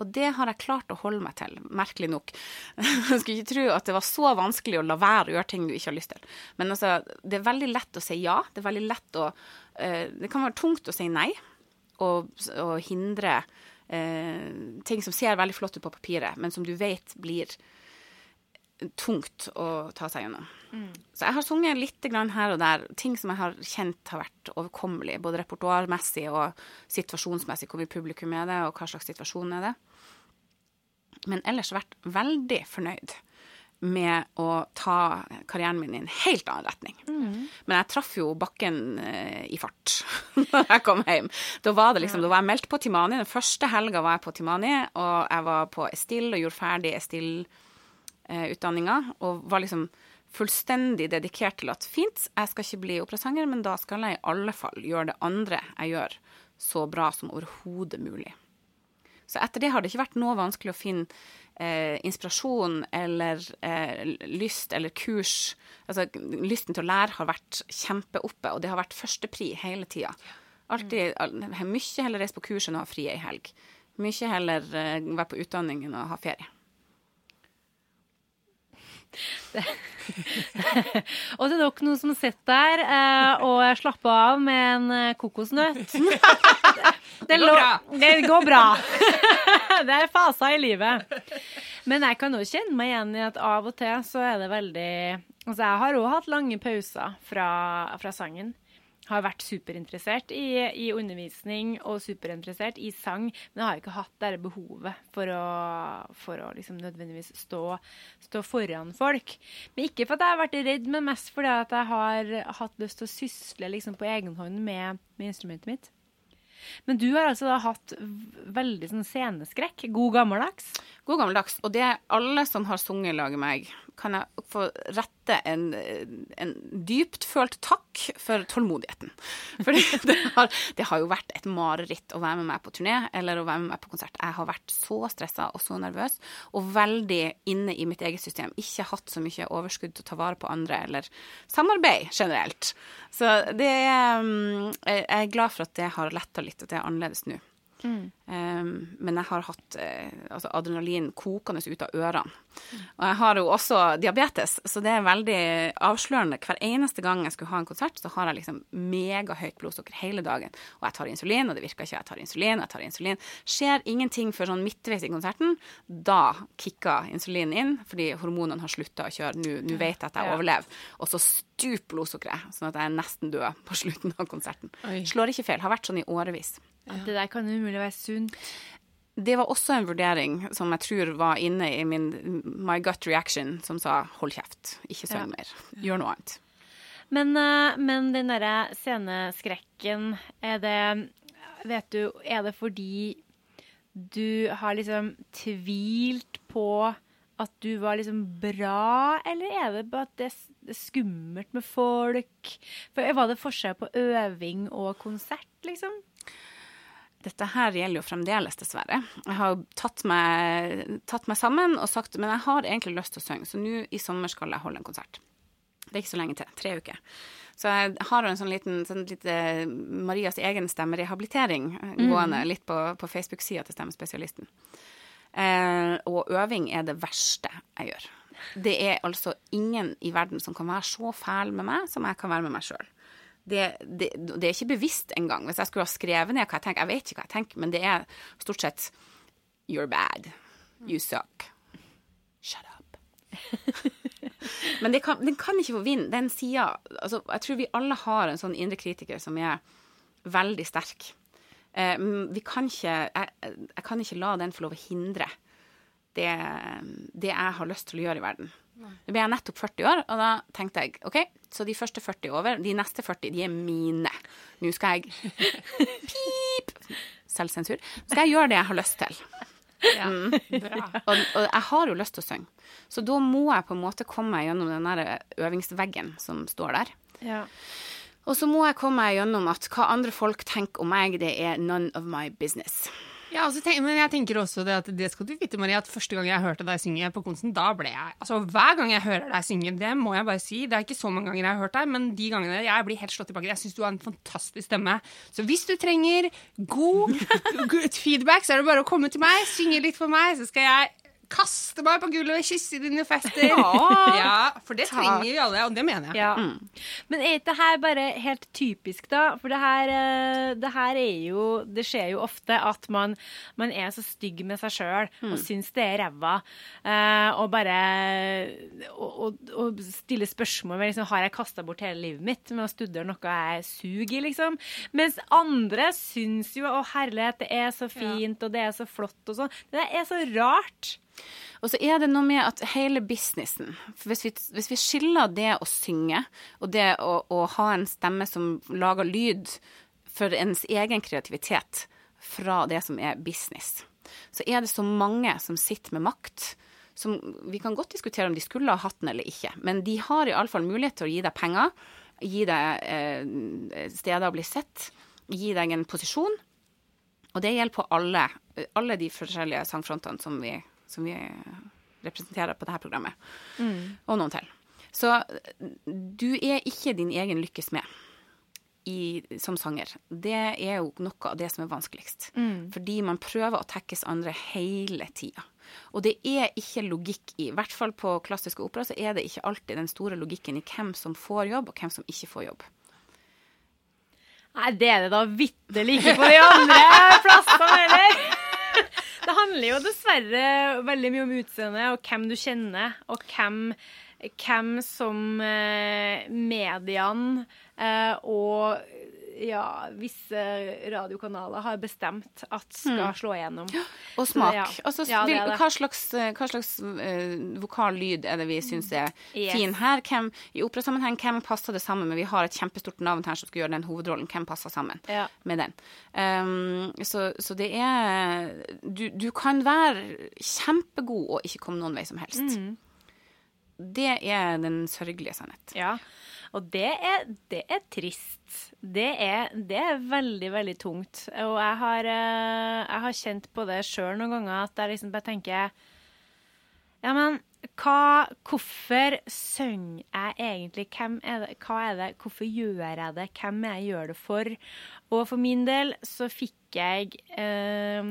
Og det har jeg klart å holde meg til, merkelig nok. Jeg skulle ikke tro at det var så vanskelig å la være å gjøre ting du ikke har lyst til. Men altså, det er veldig lett å si ja. Det er veldig lett å uh, Det kan være tungt å si nei, og, og hindre uh, ting som ser veldig flott ut på papiret, men som du vet blir tungt å ta seg gjennom. Mm. Så jeg har sunget litt her og der, ting som jeg har kjent har vært overkommelig, både repertoarmessig og situasjonsmessig, hvor mye publikum er det, og hva slags situasjon er det men ellers vært veldig fornøyd med å ta karrieren min i en helt annen retning. Mm. Men jeg traff jo bakken eh, i fart da jeg kom hjem. Da var, det liksom, da var jeg meldt på Timani. Den første helga var jeg på Timani, og jeg var på Estille, og gjorde ferdig Estill-utdanninga. Eh, og var liksom fullstendig dedikert til at fint, jeg skal ikke bli operasanger, men da skal jeg i alle fall gjøre det andre jeg gjør, så bra som overhodet mulig. Så etter det har det ikke vært noe vanskelig å finne eh, inspirasjon eller eh, lyst eller kurs. Altså lysten til å lære har vært kjempeoppe, og det har vært førstepri hele tida. Alltid, Mye heller reise på kurs enn å ha fri ei helg. Mye heller eh, være på utdanning enn å ha ferie. Det. og det er nok noen som sitter der eh, og slapper av med en eh, kokosnøtt. det, går bra. Det går bra. det er faser i livet. Men jeg kan også kjenne meg igjen i at av og til så er det veldig Altså, jeg har òg hatt lange pauser fra, fra sangen har vært superinteressert i, i, undervisning og superinteressert i sang, men jeg har ikke hatt det behovet for å, for å liksom nødvendigvis stå, stå, foran folk. Men ikke for at jeg har vært redd, men mest fordi at jeg har hatt lyst til å sysle liksom på egen hånd med, med instrumentet mitt. Men du har altså da hatt veldig sånn sceneskrekk. God gammeldags? God gammeldags. Og det er alle som har sunget lag med meg, kan jeg få rette en, en dyptfølt takk for tålmodigheten. For det har, det har jo vært et mareritt å være med meg på turné eller å være med meg på konsert. Jeg har vært så stressa og så nervøs og veldig inne i mitt eget system. Ikke hatt så mye overskudd til å ta vare på andre eller samarbeid generelt. Så det er mm, Jeg er glad for at det har letta litt, at det er annerledes nå. Mm. Um, men jeg har hatt uh, altså adrenalin kokende ut av ørene. Og jeg har jo også diabetes, så det er veldig avslørende. Hver eneste gang jeg skulle ha en konsert, så har jeg liksom megahøyt blodsukker hele dagen. Og jeg tar insulin, og det virker ikke. Jeg tar insulin, og jeg tar insulin. Skjer ingenting før sånn midtveis i konserten, da kicker insulinen inn, fordi hormonene har slutta å kjøre. Nå vet jeg at jeg overlever. Og så stuper blodsukkeret, sånn at jeg er nesten død på slutten av konserten. Oi. Slår ikke feil. Har vært sånn i årevis. Ja. Det der kan umulig være sunt. Det var også en vurdering som jeg tror var inne i min my gut reaction, som sa hold kjeft, ikke søvn mer, gjør noe annet. Men, eh, men den derre sceneskrekken, er det Vet du, er det fordi du har liksom tvilt på at du var liksom bra, eller er det bare at det er skummelt med folk? For Var det forskjell på øving og konsert, liksom? Dette her gjelder jo fremdeles, dessverre. Jeg har tatt meg, tatt meg sammen og sagt men jeg har egentlig lyst til å synge, så nå i sommer skal jeg holde en konsert. Det er ikke så lenge til. Tre uker. Så jeg har en sånn liten sånn lite Marias egen stemmerehabilitering mm. gående litt på, på Facebook-sida til Stemmespesialisten. Eh, og øving er det verste jeg gjør. Det er altså ingen i verden som kan være så fæl med meg som jeg kan være med meg sjøl det, det, det, er ikke bevisst engang. Hvis jeg skulle ha skrevet ned hva jeg tenker, jeg vet ikke hva jeg tenker, men det er stort sett You're bad. You suck. Shut up. men kan, den kan ikke få vinne. Den sida altså, Jeg tror vi alle har en sånn indre kritiker som er veldig sterk. Eh, vi kan ikke jeg, jeg, kan ikke la den få lov å hindre det, det jeg har lyst til å gjøre i verden. Nå ble jeg nettopp 40 år, og da tenkte jeg OK, så de første 40 over, de neste 40, de er mine. Nå skal jeg Pip! Selvsensur. Skal jeg gjøre det jeg har lyst til. Ja, mm. og, og, jeg har jo lyst til å synge. Så da må jeg på en måte komme meg gjennom den der øvingsveggen som står der. Ja. Og så må jeg komme meg gjennom at hva andre folk tenker om meg, det er none of my business. Ja, altså, tenk, men jeg tenker også det at det skal du vite, Maria, at første gang jeg hørte deg synge på konsen, da ble jeg Altså hver gang jeg hører deg synge, det må jeg bare si, det er ikke så mange ganger jeg har hørt deg, men de gangene jeg blir helt slått tilbake. Jeg syns du har en fantastisk stemme. Så hvis du trenger god, feedback, så er det bare å komme til meg, synge litt for meg, så skal jeg kaste meg på gulvet og kysse dine fester. Ja, ja For det trenger vi alle, og det mener jeg. Ja. Mm. Men er ikke dette bare helt typisk, da? For det her, eh, det her er jo Det skjer jo ofte at man, man er så stygg med seg sjøl mm. og syns det er ræva, uh, og bare og, og, og stiller spørsmål ved liksom, har jeg kasta bort hele livet mitt med å studere noe jeg suger i, liksom. Mens andre syns jo å herlighet, det er så fint, ja. og det er så flott og sånn. Det er så rart. Og så er det noe med at hele businessen hvis vi, hvis vi skiller det å synge og det å, å, ha en stemme som lager lyd for ens egen kreativitet, fra det som er business, så er det så mange som sitter med makt. Som, vi kan godt diskutere om de skulle ha hatt den eller ikke, men de har iallfall mulighet til å gi deg penger, gi deg eh, steder å bli sett, gi deg en posisjon. Og det gjelder på alle, alle de forskjellige sangfrontene som vi som vi representerer på dette programmet, mm. og noen til. Så du er ikke din egen lykkes med i, som sanger. Det er jo noe av det som er vanskeligst. Mm. Fordi man prøver å tekkes andre hele tida. Og det er ikke logikk i, i hvert fall på klassiske opera, så er det ikke alltid den store logikken i hvem som får jobb, og hvem som ikke får jobb. Nei, det er det da vitterlig ikke på de andre plassene heller! Det handler jo dessverre veldig mye om utseendet og hvem du kjenner, og hvem, hvem som eh, mediene eh, og ja, visse radiokanaler har bestemt at skal slå igjennom. Og smak. Ja. Også, Ja, vil, hva slags, eh, hva slags uh, vokal lyd er det vi syns er Yes. fin her? Hvem, I operasammenheng, hvem passer det sammen med? Vi har et kjempestort navn her som skal gjøre den hovedrollen. Hvem passer sammen Ja. med den? Um, så, så det er du, du kan være kjempegod og ikke komme noen vei som helst. Mm. Det er den sørgelige sannhet. Ja, og det er, det er trist. Det er, det er veldig, veldig tungt. Og jeg har, eh, jeg har kjent på det sjøl noen ganger, at jeg liksom bare tenker Ja, men hva Hvorfor synger jeg egentlig? Er det? Hva er det? Hvorfor gjør jeg det? Hvem er jeg gjør det for? Og for min del så fikk jeg eh,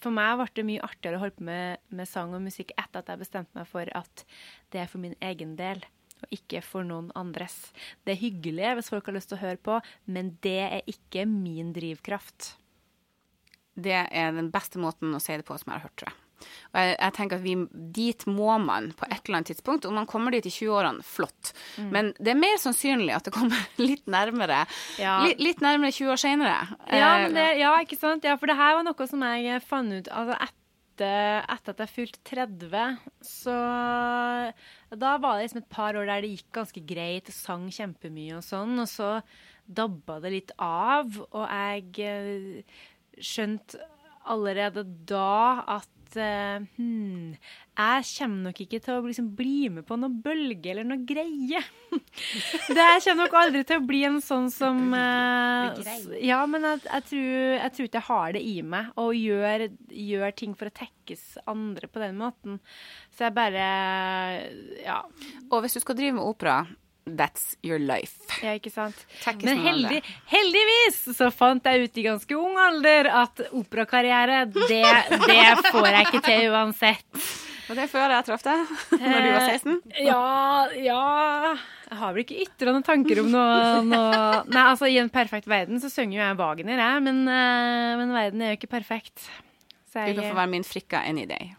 For meg ble det mye artigere å holde på med, med sang og musikk etter at jeg bestemte meg for at det er for min egen del og ikke for noen andres. Det er hyggelig hvis folk har lyst til å høre på, men det er ikke min drivkraft. Det er den beste måten å si det på som jeg har hørt, tror jeg. Og jeg, jeg tenker at vi, Dit må man på et eller annet tidspunkt. Om man kommer dit i 20-årene, flott. Mm. Men det er mer sannsynlig at det kommer litt nærmere Ja. litt, litt nærmere 20 år seinere. Ja, ja, ikke sant? Ja, for det her var noe som jeg fant ut altså etter, etter at jeg fylte 30, så Da var det liksom et par år der det gikk ganske greit, sang kjempemye og sånn, og så dabba det litt av, og jeg eh, skjønte allerede da at eh, hmm, jeg kommer nok ikke til å liksom bli med på noen bølge eller noe greie. det jeg kommer nok aldri til å bli en sånn som uh, Ja, men jeg, jeg, tror, jeg tror ikke jeg har det i meg å gjøre, gjør ting for å tekkes andre på den måten. Så jeg bare Ja, Og hvis du skal drive med opera, that's your life. ja ikke sant? Tekkes Men heldig, heldigvis så fant jeg ut i ganske ung alder at operakarriere, det, det får jeg ikke til uansett. Og det før jeg traff deg, når du var 16. Ja, ja Jeg har vel ikke ytrende tanker om noe, noe Nei, altså, i en perfekt verden så synger jo jeg Wagner, jeg, men, eh, men verden er jo ikke perfekt. Så Du kan få være min frikka any day.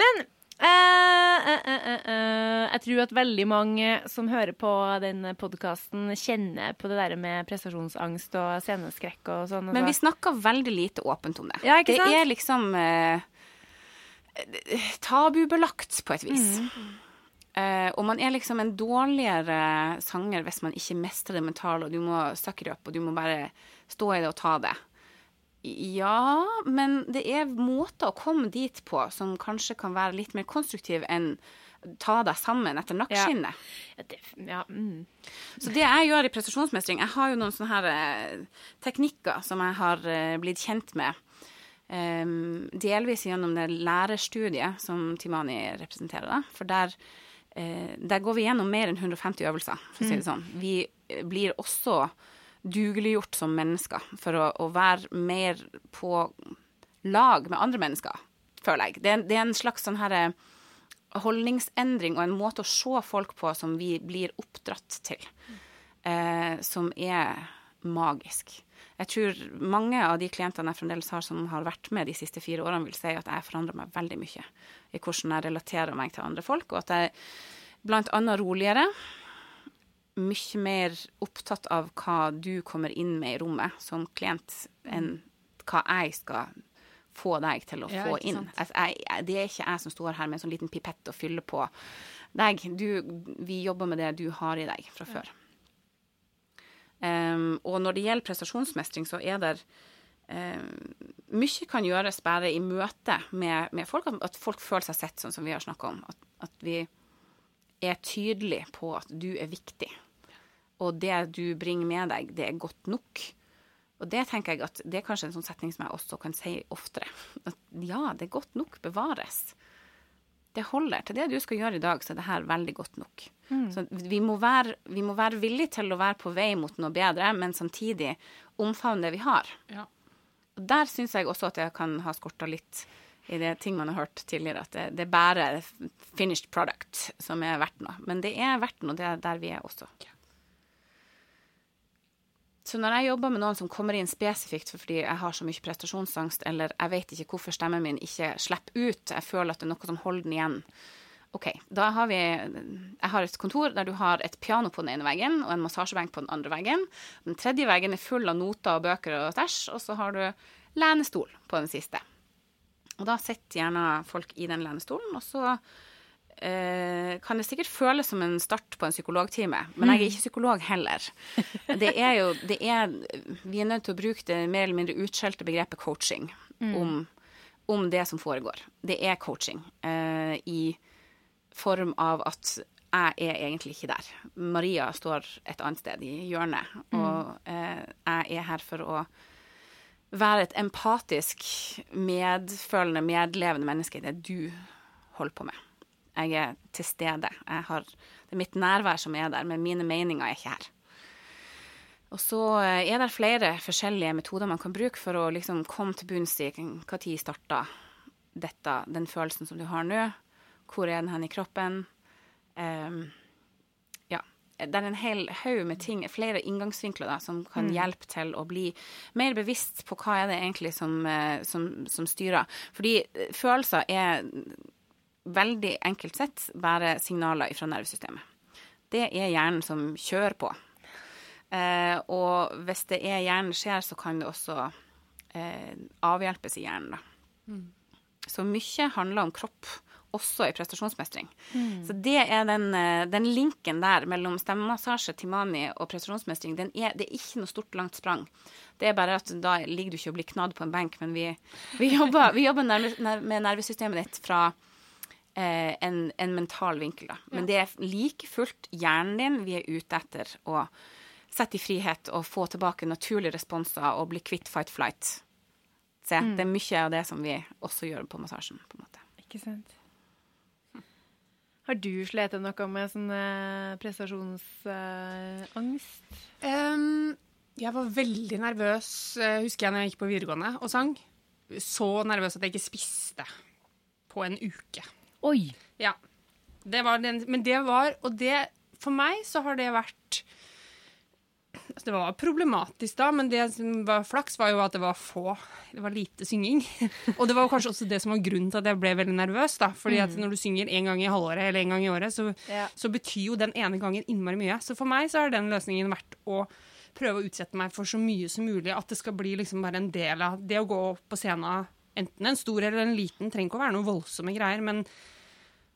Men eh, eh, eh, eh, eh, jeg tror at veldig mange som hører på den podkasten, kjenner på det der med prestasjonsangst og sceneskrekk og sånn. Men vi altså. snakker veldig lite åpent om det. Ja, ikke det er liksom eh, tabubelagt på et vis. Mm. Uh, og man er liksom en dårligere sanger hvis man ikke mestrer det mentale, og du må suck it up, og du må bare stå i det og ta det. Ja, men det er måter å komme dit på som kanskje kan være litt mer konstruktiv enn ta deg sammen etter nakkeskinnet. Ja, det, ja, mm. Så det jeg gjør i prestasjonsmestring Jeg har jo noen sånne her eh, teknikker som jeg har eh, blitt kjent med. Em, delvis gjennom det lærerstudiet som Timani representerer. Da. For der, uh, der går vi gjennom mer enn 150 øvelser, for å si det sånn. Vi eh, blir også dugeliggjort som mennesker for å, å være mer på lag med andre mennesker, føler jeg. Det er, det er en slags sånn herre holdningsendring og en måte å se folk på som vi blir oppdratt til, eh, som er magisk. Jeg tror mange av de klientene jeg fremdeles har som har vært med de siste fire årene, vil si at jeg forandrer meg veldig mye i hvordan jeg relaterer meg til andre folk, og at jeg blant annet roligere, mye mer opptatt av hva du kommer inn med i rommet som klient, enn hva jeg skal få deg til å Ja, få inn. Altså, jeg, det er ikke jeg som står her med en sånn liten pipett og fyller på deg. Du, vi jobber med det du har i deg fra før. Um, og når det gjelder prestasjonsmestring, så er det um, Mye kan gjøres bare i møte med, med folk, at- folk føler seg sett, sånn som vi har snakka om. At, at vi er tydelige på at du er viktig. Og det du bringer med deg, det er godt nok. Og det tenker jeg at det er kanskje en sånn setning som jeg også kan si oftere. At ja, det er godt nok bevares. Det holder. Til det du skal gjøre i dag, så er det her veldig godt nok. Så vi må, være, vi må være villige til å være på vei mot noe bedre, men samtidig omfavne det vi har. Ja. Og der syns jeg også at jeg kan ha skorta litt i det ting man har hørt tidligere, at det, det er bare finished product som er verdt noe. Men det er verdt noe, det er der vi er også. Så når jeg jobber med noen som kommer inn spesifikt fordi jeg har så mye prestasjonsangst, eller jeg vet ikke hvorfor stemmen min ikke slipper ut, jeg føler at det er noe som holder den igjen, OK, da har vi Jeg har et kontor der du har et piano på den ene veggen og en massasjebenk på den andre veggen. Den tredje veggen er full av noter og bøker og tæsj, og så har du lenestol på den siste. Og da sitter gjerne folk i den lenestolen, og så eh, kan det sikkert føles som en start på en psykologtime, men jeg er ikke psykolog heller. Det er jo det er, Vi er nødt til å bruke det mer eller mindre utskjelte begrepet coaching om, om det som foregår. Det er coaching eh, i form av at jeg er egentlig ikke der. Maria står et annet sted i hjørnet, og eh, jeg er her for å være et empatisk, medfølende, medlevende menneske i det du holder på med. Jeg er til stede. Har, det er mitt nærvær som er der, men mine meninger er ikke her. Og så eh, er det flere forskjellige metoder man kan bruke for å liksom komme til bunns i når starta dette, den følelsen som du har nå. Hvor er den hen i kroppen? Um, ja. Det er en hel haug med ting, flere inngangsvinkler da, som kan hjelpe til å bli mer bevisst på hva er det egentlig som, eh, som, som styrer. Fordi eh, følelser er veldig enkelt sett bare signaler fra nervesystemet. Det er hjernen som kjører på. Eh, og hvis det er hjernen skjer, så kan det også eh, avhjelpes i hjernen. Da. Så mye handler om kropp, også i prestasjonsmestring. Så det er den, eh, den linken der mellom stemmemassasje, timani og prestasjonsmestring. Den er, det er ikke noe stort, langt sprang. Det er bare at da ligger du ikke og blir knadd på en benk, men vi, vi jobber, vi jobber nerve, ner- med nervesystemet ditt fra en, en mental vinkel. Da. Men det er like fullt hjernen din vi er ute etter å sette i frihet og få tilbake naturlige responser og bli kvitt fight flight. Se, Det er mye av det som vi også gjør på massasjen. på en måte. Ikke sant. Har du slitt noe med sånn eh, prestasjonsangst? Um, jeg var veldig nervøs, eh, husker jeg, når jeg gikk på videregående og sang. Så nervøs at jeg ikke spiste på en uke. Oi! Ja. Det var den, men det var Og det For meg så har det vært altså Det var problematisk da, men det som var flaks, var jo at det var få Det var lite synging. Og det var kanskje også det som var grunnen til at jeg ble veldig nervøs. da, fordi at når du synger én gang i halvåret eller én gang i året, så, Ja. så betyr jo den ene gangen innmari mye. Så for meg så har den løsningen vært å prøve å utsette meg for så mye som mulig. At det skal bli liksom bare en del av det å gå på scenen, enten en stor eller en liten, trenger ikke å være noe voldsomme greier, men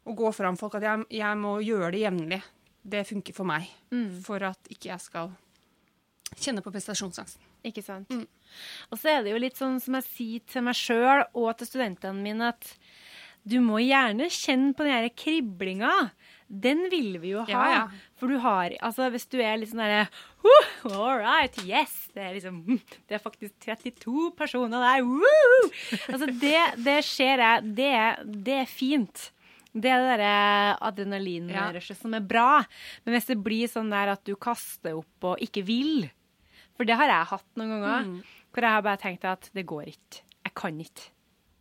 å gå foran folk at jeg, jeg må gjøre det jevnlig, det funker for meg. For at ikke jeg skal kjenne på prestasjonsangsten. Ikke sant. Og så er det jo litt sånn som jeg sier til meg sjøl og til studentene mine, at du må gjerne kjenne på den her kriblinga. Den vil vi jo ha. Ja, ja. For du har Altså, hvis du er litt sånn derre «Woo, All right, yes! Det er liksom Det er faktisk 32 personer der. Woo! Altså, det, det ser jeg det, det er fint. Det er det derre adrenalinrushet som er bra. Men hvis det blir sånn der at du kaster opp og ikke vil For det har jeg hatt noen ganger. Hvor jeg har bare tenkt at det går ikke. Jeg kan ikke.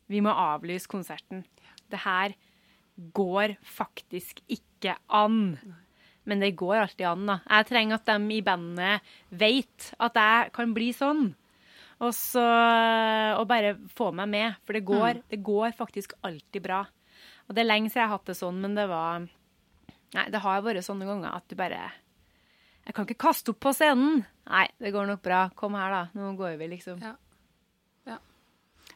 Vi må avlyse konserten. Det her går faktisk ikke an. Men det går alltid an, da. Jeg trenger at de i bandet vet at jeg kan bli sånn. Og så Og bare få meg med. For det går, det går faktisk alltid bra. Og det er lenge siden jeg har hatt det sånn, men det var Nei, det har vært sånne ganger at du bare Jeg kan ikke kaste opp på scenen. Nei, det går nok bra. Kom her, da. Nå går vi, liksom. Ja.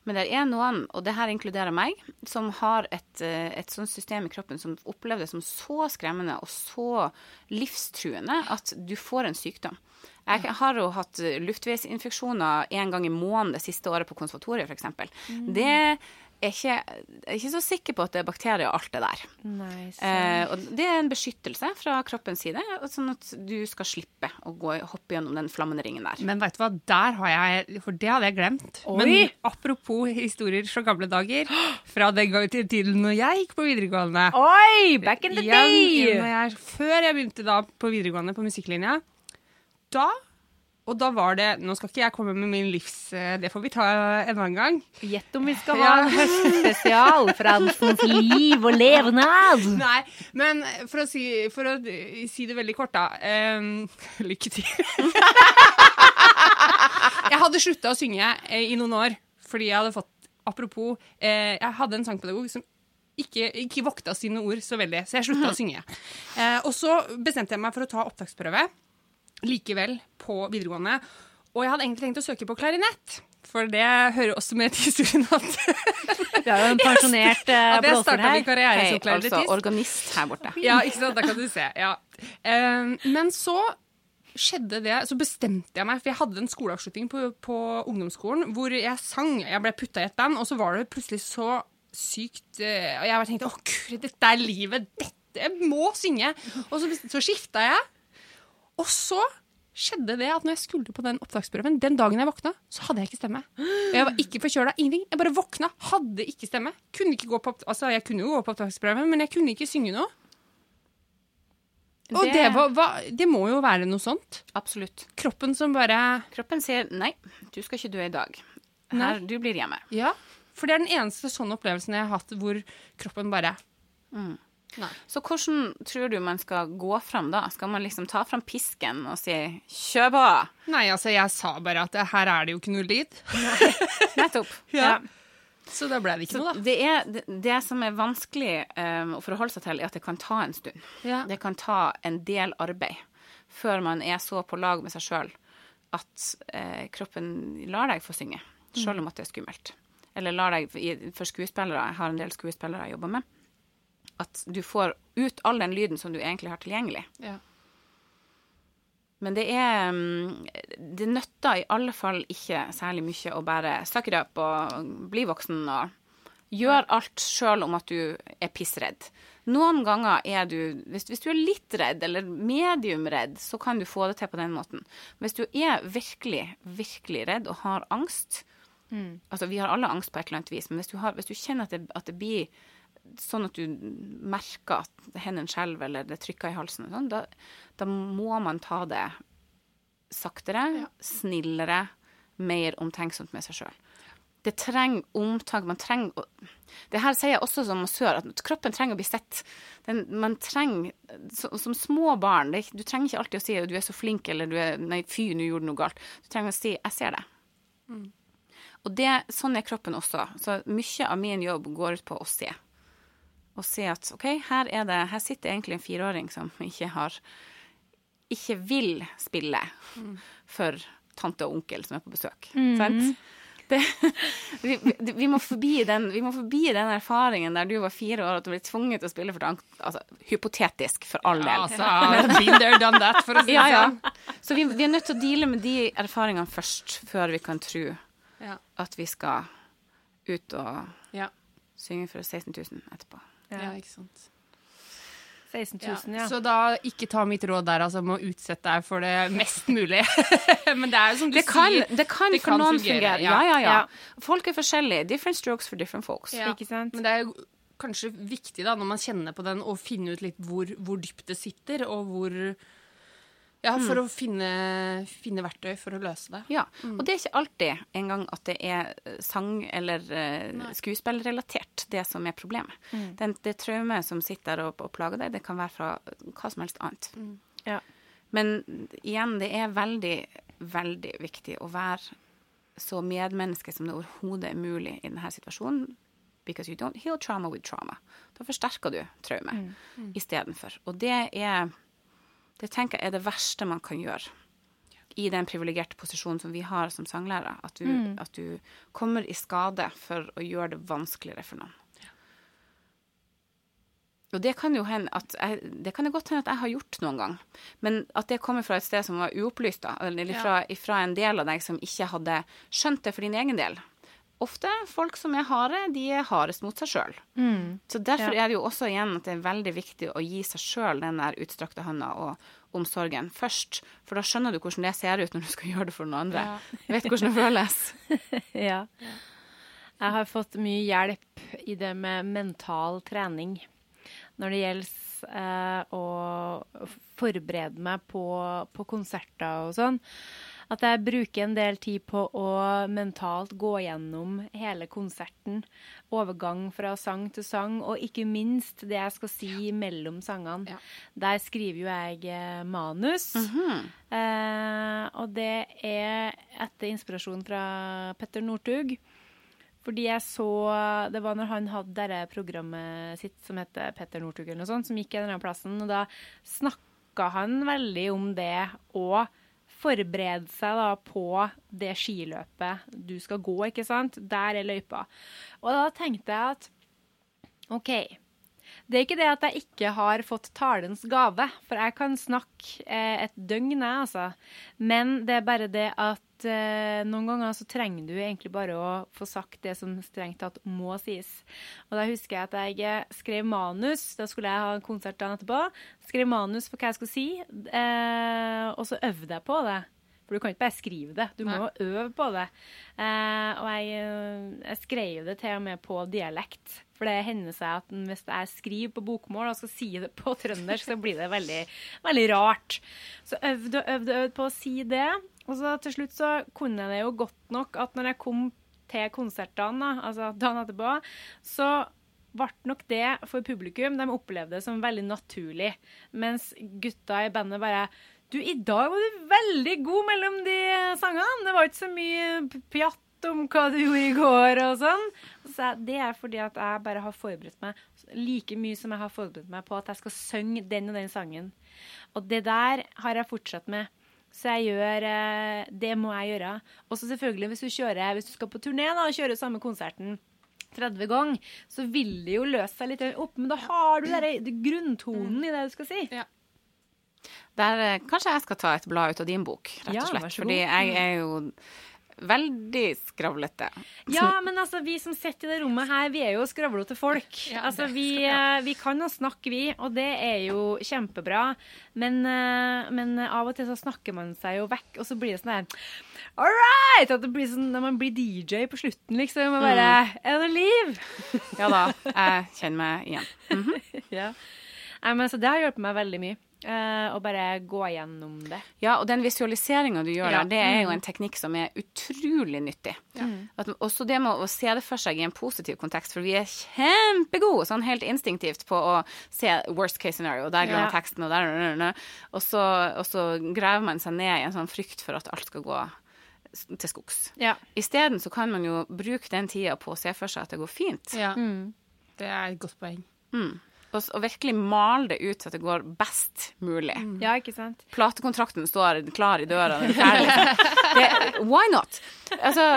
Men det er noen, og det her inkluderer meg, som har et, eh, et sånt system i kroppen som opplever det som så skremmende og så livstruende at du får en sykdom. Jeg har jo hatt luftveisinfeksjoner en gang i måneden det siste året på konservatoriet, f.eks. Det er ikke, jeg er ikke så sikker på at det er bakterier og alt det der. Nei, Eh, og det er en beskyttelse fra kroppens side, sånn at du skal slippe å gå, hoppe gjennom den flammende ringen der. Men vet du hva, der har jeg For det hadde jeg glemt. Oi! Men apropos historier fra gamle dager, fra den gang til tiden når jeg gikk på videregående Oi! Back in the day! når jeg, Før jeg begynte da på videregående på musikklinja, da Og da var det Nå skal ikke jeg komme med min livs... eh, Det får vi ta en annen gang. Gjett om vi skal ha Ja. en høstspesial. Fransens liv og levnad. Nei, men for å si, for å si det veldig kort, da. um, lykke til. jeg hadde slutta å synge eh, i noen år fordi jeg hadde fått Apropos, eh, jeg hadde en sangpedagog som ikke, ikke vokta sine ord så veldig, så jeg slutta å synge. Eh, og så bestemte jeg meg for å ta opptaksprøve likevel på videregående. Og jeg hadde egentlig tenkt å søke på klarinett, for det hører også med til historien at Vi har jo en pensjonert uh, at jeg blåser starta min her. karriere som altså organist her borte. Ja, ikke sant? Da kan du se. Ja. Eh, men så skjedde det, så bestemte jeg meg, for jeg hadde en skoleavslutning på, på ungdomsskolen hvor jeg sang. Jeg ble putta i et band, og så var det plutselig så sykt eh, Og jeg tenkte å gud, dette er livet. Dette jeg må synge. Og så, så skifta jeg. Og så skjedde det at når jeg skulle på den opptaksprøven, den dagen jeg våkna, så hadde jeg ikke stemme. Jeg var ikke forkjøla, ingenting. Jeg bare våkna, hadde ikke stemme. Kunne ikke gå på, altså, jeg kunne jo gå på opptaksprøven, men jeg kunne ikke synge noe. Og Det- det, var, var, det må jo være noe sånt. Absolutt. Kroppen som bare Kroppen sier nei, du skal ikke dø i dag. Her, du blir hjemme. Ja. For det er den eneste sånne opplevelsen jeg har hatt hvor kroppen bare Nei. Så hvordan tror du man skal gå fram da? Skal man liksom ta fram pisken og si 'kjør på'? Nei, altså, jeg sa bare at det, her er det jo ikke noe lyd. Nettopp. Ja. Så da ble det ikke Så noe, da. det, er, det, det som er vanskelig um, å forholde seg til, er at det kan ta en stund. Ja. Det kan ta en del arbeid før man er så på lag med seg sjøl at eh, kroppen lar deg få synge, sjøl om at det er skummelt. Eller lar deg, for skuespillere, jeg har en del skuespillere jeg jobber med, at du får ut all den lyden som du egentlig har tilgjengelig. Ja. Men det er mm, Det nytter i alle fall ikke særlig mye å bare suck it up og bli voksen og gjøre alt sjøl om at du er pissredd. Noen ganger er du hvis, hvis du er litt redd, eller medium redd, så kan du få det til på den måten. Hvis du er virkelig, virkelig redd og har angst Altså, vi har alle angst på et eller annet vis, men hvis du, har, hvis du kjenner at det, at det blir sånn at du merker at hendene skjelver eller det trykker i halsen, og sånn, da, da må man ta det saktere, snillere, mer omtenksomt med seg sjøl. Det trenger omtak. Man trenger å Det her sier jeg også som massør, at kroppen trenger å bli sett. Den, man trenger så, Som små barn det, Du trenger ikke alltid å si at du er så flink, eller du er Nei, fy, nå gjorde du noe galt. Du trenger å si 'jeg ser det'. Og det, sånn er kroppen også. Så mye av min jobb går ut på å se. Å se at OK, her, er det, her sitter egentlig en fireåring som ikke har Ikke vil spille for tante og onkel som er på besøk. Sant? Det, vi, vi, må forbi den, vi må forbi den erfaringen der du var fire år og du ble tvunget til å spille for tan- altså, Hypotetisk, for all del. Altså, been there, done that, for å si det Ja, ja. sånn. Så vi, vi er nødt til å deale med de erfaringene først, før vi kan tro Ja. at vi skal ut og Ja. synge for 16 000 etterpå. Ja, ikke sant. 16 Ja. 000, ja. Så da ikke ta mitt råd der, altså, med å utsette deg for det mest mulig. Men det er jo som du Det kan, sier det kan det for kan noen fungere, fungere. Ja, ja, ja. Ja. Folk er forskjellige. Different strokes for different folks. Ja. Ikke sant? Men det er jo kanskje viktig da, når man kjenner på den, å finne ut litt hvor, hvor dypt det sitter, og hvor Ja, for å finne, finne verktøy for å løse det. Ja, og det er ikke alltid engang at det er eh, sang- eller uh, skuespillrelatert, det som er problemet. Den, det traumet som sitter der og, og plager deg, det kan være fra hva som helst annet. Ja. Men igjen, det er veldig, veldig viktig å være så medmenneske som det overhodet er mulig i denne situasjonen. Because you don't heal trauma with trauma. Da forsterker du traumet istedenfor. Og det er det tenker jeg er det verste man kan gjøre i den privilegerte posisjonen som vi har som sanglærere. At du, at du kommer i skade for å gjøre det vanskeligere for noen. Og det kan jo hende at jeg, det kan det godt hende at jeg har gjort noen gang. Men at det kommer fra et sted som var uopplyst, da, eller fra, fra en del av deg som ikke hadde skjønt det for din egen del. Ofte folk som er harde, de er hardest mot seg sjøl. Så derfor er det jo også igjen at det er veldig viktig å gi seg sjøl den der utstrakte hånda og omsorgen først. For da skjønner du hvordan det ser ut når du skal gjøre det for noen andre. Vet hvordan det føles. Ja. Jeg har fått mye hjelp i det med mental trening når det gjelder eh, å forberede meg på, på konserter og sånn. At jeg bruker en del tid på å mentalt gå gjennom hele konserten. Overgang fra sang til sang, og ikke minst det jeg skal si mellom sangene. Ja. Der skriver jo jeg eh, manus. Eh, og det er etter inspirasjon fra Petter Northug. Fordi jeg så Det var når han hadde dette programmet sitt som heter Petter Northug eller noe sånt, som gikk i denne plassen, og da snakka han veldig om det å forberede seg da på det skiløpet du skal gå, ikke sant? Der er løypa. Og da tenkte jeg at OK. Det er ikke det at jeg ikke har fått talens gave, for jeg kan snakke eh, et døgn, jeg, altså. Men det er bare det at eh, noen ganger så trenger du egentlig bare å få sagt det som strengt tatt må sies. Og da husker jeg at jeg eh, skrev manus, da skulle jeg ha en konsert dagen etterpå. Skrev manus for hva jeg skulle si, eh, og så øvde jeg på det. For du kan ikke bare skrive det, du må jo øve på det. Eh, og jeg, eh, jeg skrev det til og med på dialekt. For det hender seg at hvis jeg skriver på bokmål og skal si det på trøndersk, så blir det veldig, veldig rart. Så øvde og øvde og øvde på å si det. Og så til slutt så kunne jeg det jo godt nok at når jeg kom til konsertene, da, altså dagen etterpå, så ble nok det for publikum. De opplevde det som veldig naturlig. Mens gutta i bandet bare Du, i dag var du veldig god mellom de sangene. Det var ikke så mye pjatt om hva du gjorde i går og sånn. Så det er fordi at jeg bare har forberedt meg like mye som jeg har forberedt meg på at jeg skal synge den og den sangen. Og det der har jeg fortsatt med. Så jeg gjør eh, Det må jeg gjøre. Og så selvfølgelig, hvis du kjører, hvis du skal på turné da, og kjører samme konserten 30 ganger, så vil det jo løse seg litt opp. Men da har du der, grunntonen i det du skal si. Der, eh, kanskje jeg skal ta et blad ut av din bok, rett og slett. Ja, Fordi jeg er jo veldig skravlete. Ja, men altså, vi som sitter i det rommet her, vi er jo skravlete folk. Ja, altså, vi, eh, vi kan å snakke, vi, og det er jo kjempebra. Men, eh, men av og til så snakker man seg jo vekk, og så blir det sånn der All right! At det blir sånn når man blir DJ på slutten, liksom. Og bare Er det liv? Ja da, jeg kjenner meg igjen. Ja. Nei, men så det har hjulpet meg veldig mye. Eh, og bare gå gjennom det. Ja, og den visualiseringa du gjør Ja. der, det er jo en teknikk som er utrolig nyttig. At, også det med å se det for seg i en positiv kontekst, for vi er kjempegode sånn helt instinktivt på å se worst case scenario, der glemmer Ja. teksten, og der og så, og så graver man seg ned i en sånn frykt for at alt skal gå til skogs. Ja. Isteden så kan man jo bruke den tida på å se for seg at det går fint. Ja. Det er et godt poeng. Og, og virkelig male det ut så at det går best mulig. ja, ikke sant? platekontrakten står klar i døra. liksom. det, why not? Altså,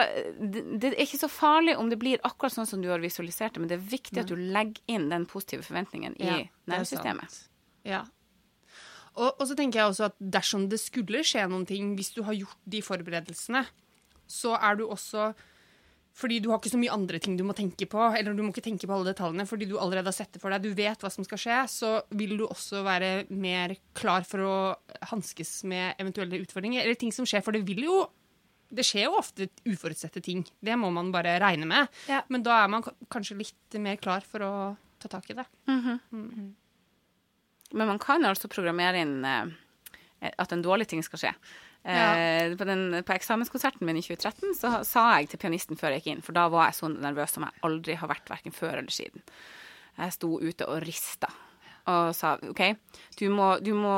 det, det er ikke så farlig om det blir akkurat sånn som du har visualisert det, men det er viktig at du legger inn den positive forventningen i Ja, er nervesystemet. Ja. Og, og så tenker jeg også at dersom det skulle skje noen ting, hvis du har gjort de forberedelsene, så er du også fordi du har ikke så mye andre ting du må tenke på, eller du må ikke tenke på alle detaljene fordi du allerede har sett det for deg, du vet hva som skal skje, så vil du også være mer klar for å hanskes med eventuelle utfordringer, eller ting som skjer, for det vil jo det skjer jo ofte uforutsette ting. Det må man bare regne med. Ja. Men da er man kanskje litt mer klar for å ta tak i det. Men man kan altså programmere inn eh, at en dårlig ting skal skje. Eh, på, den, på eksamenskonserten min i 2013 så sa jeg til pianisten før jeg gikk inn, for da var jeg så nervøs som jeg aldri har vært, verken før eller siden. Jeg sto ute og rista og sa OK, du må, du må,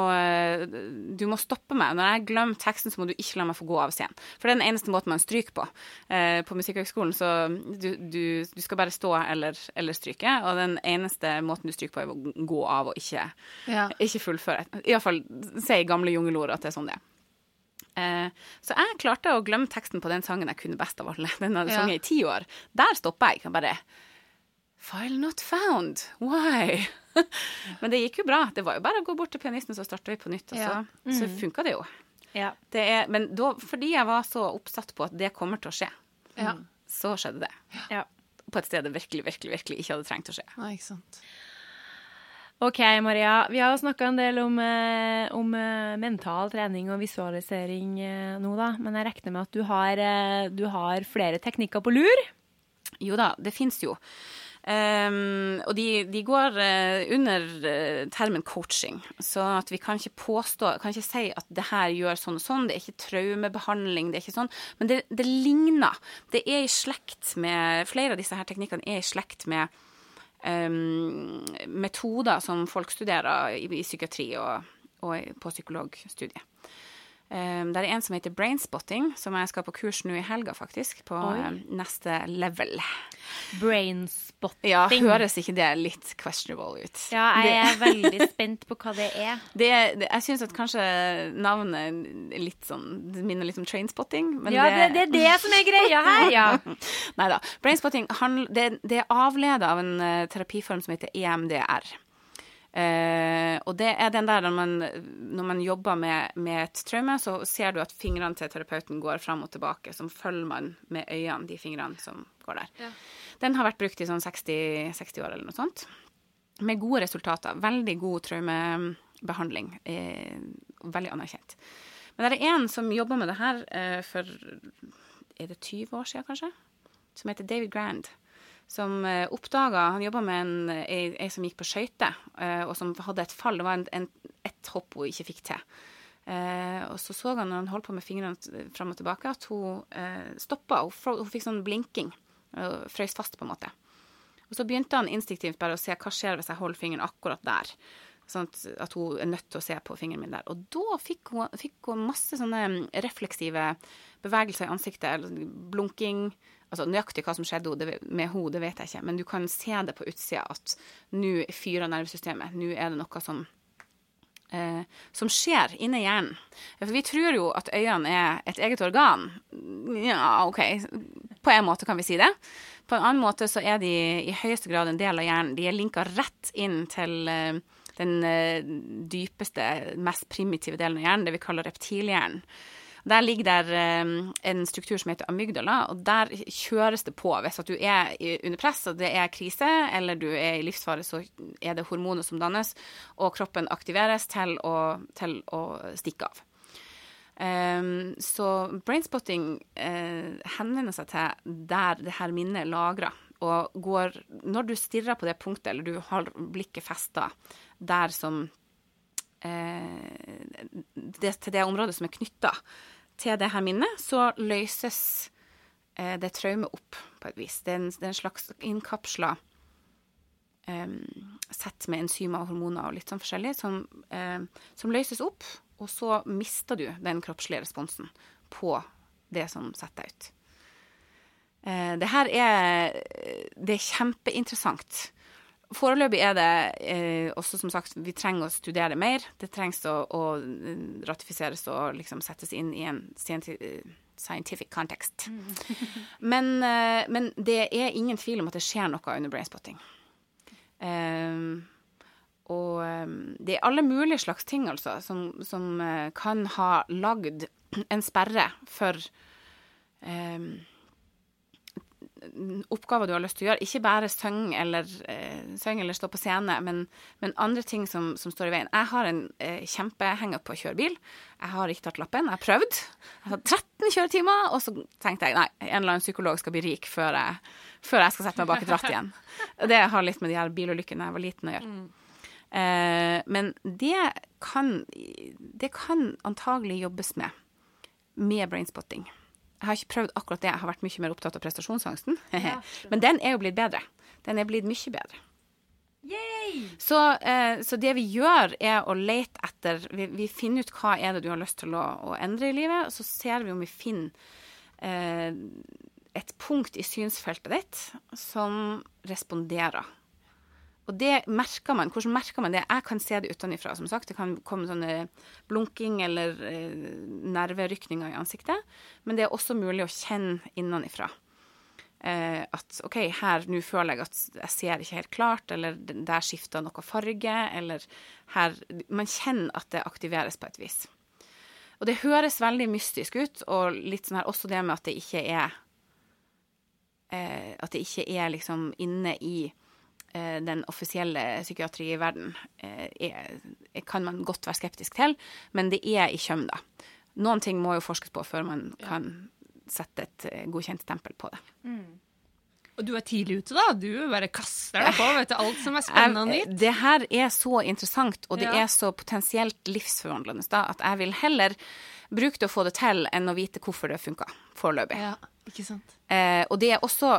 du må stoppe meg. Når jeg glemmer teksten, så må du ikke la meg få gå av scenen. For det er den eneste måten man stryker på. Eh, på Musikkhøgskolen så du, du, du skal bare stå eller, eller stryke, og den eneste måten du stryker på, er å gå av og ikke, Ja. ikke fullføre. Iallfall si gamle jungelord at det er sånn det er. Eh, så jeg klarte å glemme teksten på den sangen jeg kunne best av alle. Den hadde Ja. sunget i ti år. Der stoppa jeg. Jeg bare File not found. Why? Men det gikk jo bra. Det var jo bare å gå bort til pianisten, så starta vi på nytt. Og så, Ja. så funka det jo. Ja. Det er, men da, fordi jeg var så oppsatt på at det kommer til å skje, Ja. så skjedde det. ja. På et sted det virkelig, virkelig, virkelig ikke hadde trengt å skje. Nei, ikke sant. OK, Maria. Vi har snakka en del om, eh, om eh, mental trening og visualisering eh, nå, da. Men jeg regner med at du har, du har flere teknikker på lur? Jo da, det fins jo. Um, og de, de går under termen coaching, så at vi kan ikke påstå, kan ikke si at det her gjør sånn og sånn. Det er ikke traumebehandling, det er ikke sånn. Men det, det ligner. Det er i slekt med Flere av disse her teknikkene er i slekt med ehm, metoder som folk studerer i, i psykiatri og, og på psykologstudiet. Um, det er en som heter Brainspotting, som jeg skal på kurs nå i helga, faktisk. På um, neste level. Brainspotting. Ja, høres ikke det litt questionable ut? Ja, jeg er veldig spent på hva det er. Det, det, jeg syns at kanskje navnet litt sånn minner litt om trainspotting. Men Ja, det, det er det som er greia her, ja. Nei da. Brainspotting det, det er avleda av en eh, terapiform som heter EMDR. Eh, og det er den der når man, når man jobber med, med et traume, så ser du at fingrene til terapeuten går fram og tilbake. Så følger man med øynene de fingrene som går der. Den har vært brukt i sånn 60, 60 år eller noe sånt. Med gode resultater. Veldig god traumebehandling. Eh, veldig anerkjent. Men det er en som jobber med det her eh, for Er det 20 år siden, kanskje? Som heter David Grand. Som eh, oppdaga Han jobba med en, ei, ei som gikk på skøyter, eh, og som hadde et fall. Det var en, en, et hopp hun ikke fikk til. Eh, og så så han når han holdt på med fingrene fram og tilbake, at hun eh, stoppa. Hun, hun fikk sånn blinking. og Frøs fast, på en måte. Og så begynte han instinktivt bare å se hva skjer hvis jeg holder fingeren akkurat der. Sånn at, hun er nødt til å se på fingeren min der. Og da fikk hun, fikk hun masse sånne refleksive bevegelser i ansiktet. Eller blunking. Altså nøyaktig hva som skjedde med henne, det vet jeg ikke. Men du kan se det på utsida at nå fyrer nervesystemet. Nå er det noe som eh, som skjer inni hjernen. For vi tror jo at øynene er et eget organ. Ja, OK. På en måte kan vi si det. På en annen måte så er de i høyeste grad en del av hjernen. De er linka rett inn til eh, den eh, dypeste, mest primitive delen av hjernen, det vi kaller reptilhjernen. Der ligger der eh, en struktur som heter amygdala, og der kjøres det på. Hvis at du er under press og det er krise, eller du er i livsfare, så er det hormoner som dannes, og kroppen aktiveres til å, til å stikke av. Um, så brainspotting uh, henvender seg til der det her minnet er lagra. Og går Når du stirrer på det punktet, eller du har blikket festa der som uh, det, Til det området som er knytta til det her minnet, så løses eh, det traumet opp på et vis. Det er en, det er en slags innkapsla eh, sett med enzymer og hormoner og litt sånn forskjellig, som, eh, som løses opp, og så mister du den kroppslige responsen på det som setter deg ut. Eh, det her er, det er kjempeinteressant. Foreløpig er det eh, også, som sagt, vi trenger å studere mer. Det trengs å, å ratifiseres og liksom settes inn i en scientific context. men, eh, men det er ingen tvil om at det skjer noe under brainspotting. Um, og det er alle mulige slags ting, altså, som, som eh, kan ha lagd en sperre for um, oppgaver du har lyst til å gjøre. Ikke bare synge eller, eh, eller stå på scene, men, men andre ting som, som står i veien. Jeg har en eh, kjempehengup på å kjøre bil. Jeg har ikke tatt lappen. Jeg har prøvd. Jeg har hatt 13 kjøretimer, og så tenkte jeg nei, en eller annen psykolog skal bli rik før jeg, før jeg skal sette meg bak et ratt igjen. Det har litt med de her bilulykkene jeg var liten å gjøre. Eh, men det kan, det kan antagelig jobbes med, med brainspotting. Jeg har ikke prøvd akkurat det, jeg har vært mye mer opptatt av prestasjonsangsten. Men den er jo blitt bedre. Den er blitt mye bedre. Så, eh, så det vi gjør, er å lete etter Vi, vi finner ut hva er det du har lyst til å, å endre i livet, og så ser vi om vi finner eh, et punkt i synsfeltet ditt som responderer. Og det merker man. Hvordan merker man det? Jeg kan se det utenfra, som sagt. Det kan komme sånne blunking eller eh, nerverykninger i ansiktet. Men det er også mulig å kjenne innenfra. Eh, at OK, her nå føler jeg at jeg ser ikke helt klart, eller der skifter noe farge, eller her Man kjenner at det aktiveres på et vis. Og det høres veldig mystisk ut, og litt sånn her også det med at det ikke er eh, At det ikke er liksom inne i den offisielle psykiatriverdenen er, kan man godt være skeptisk til, men det er i kjøm, da. Noen ting må jo forskes på før man kan sette et eh, godkjent stempel på det. Og du er tidlig ute, da. Du bare kaster deg på vet du, alt som er spennende og nytt. Det her er så interessant, og det Ja. er så potensielt livsforvandlende da, at jeg vil heller bruke det å få det til, enn å vite hvorfor det funka foreløpig. Ja, ikke sant. Eh, og det er også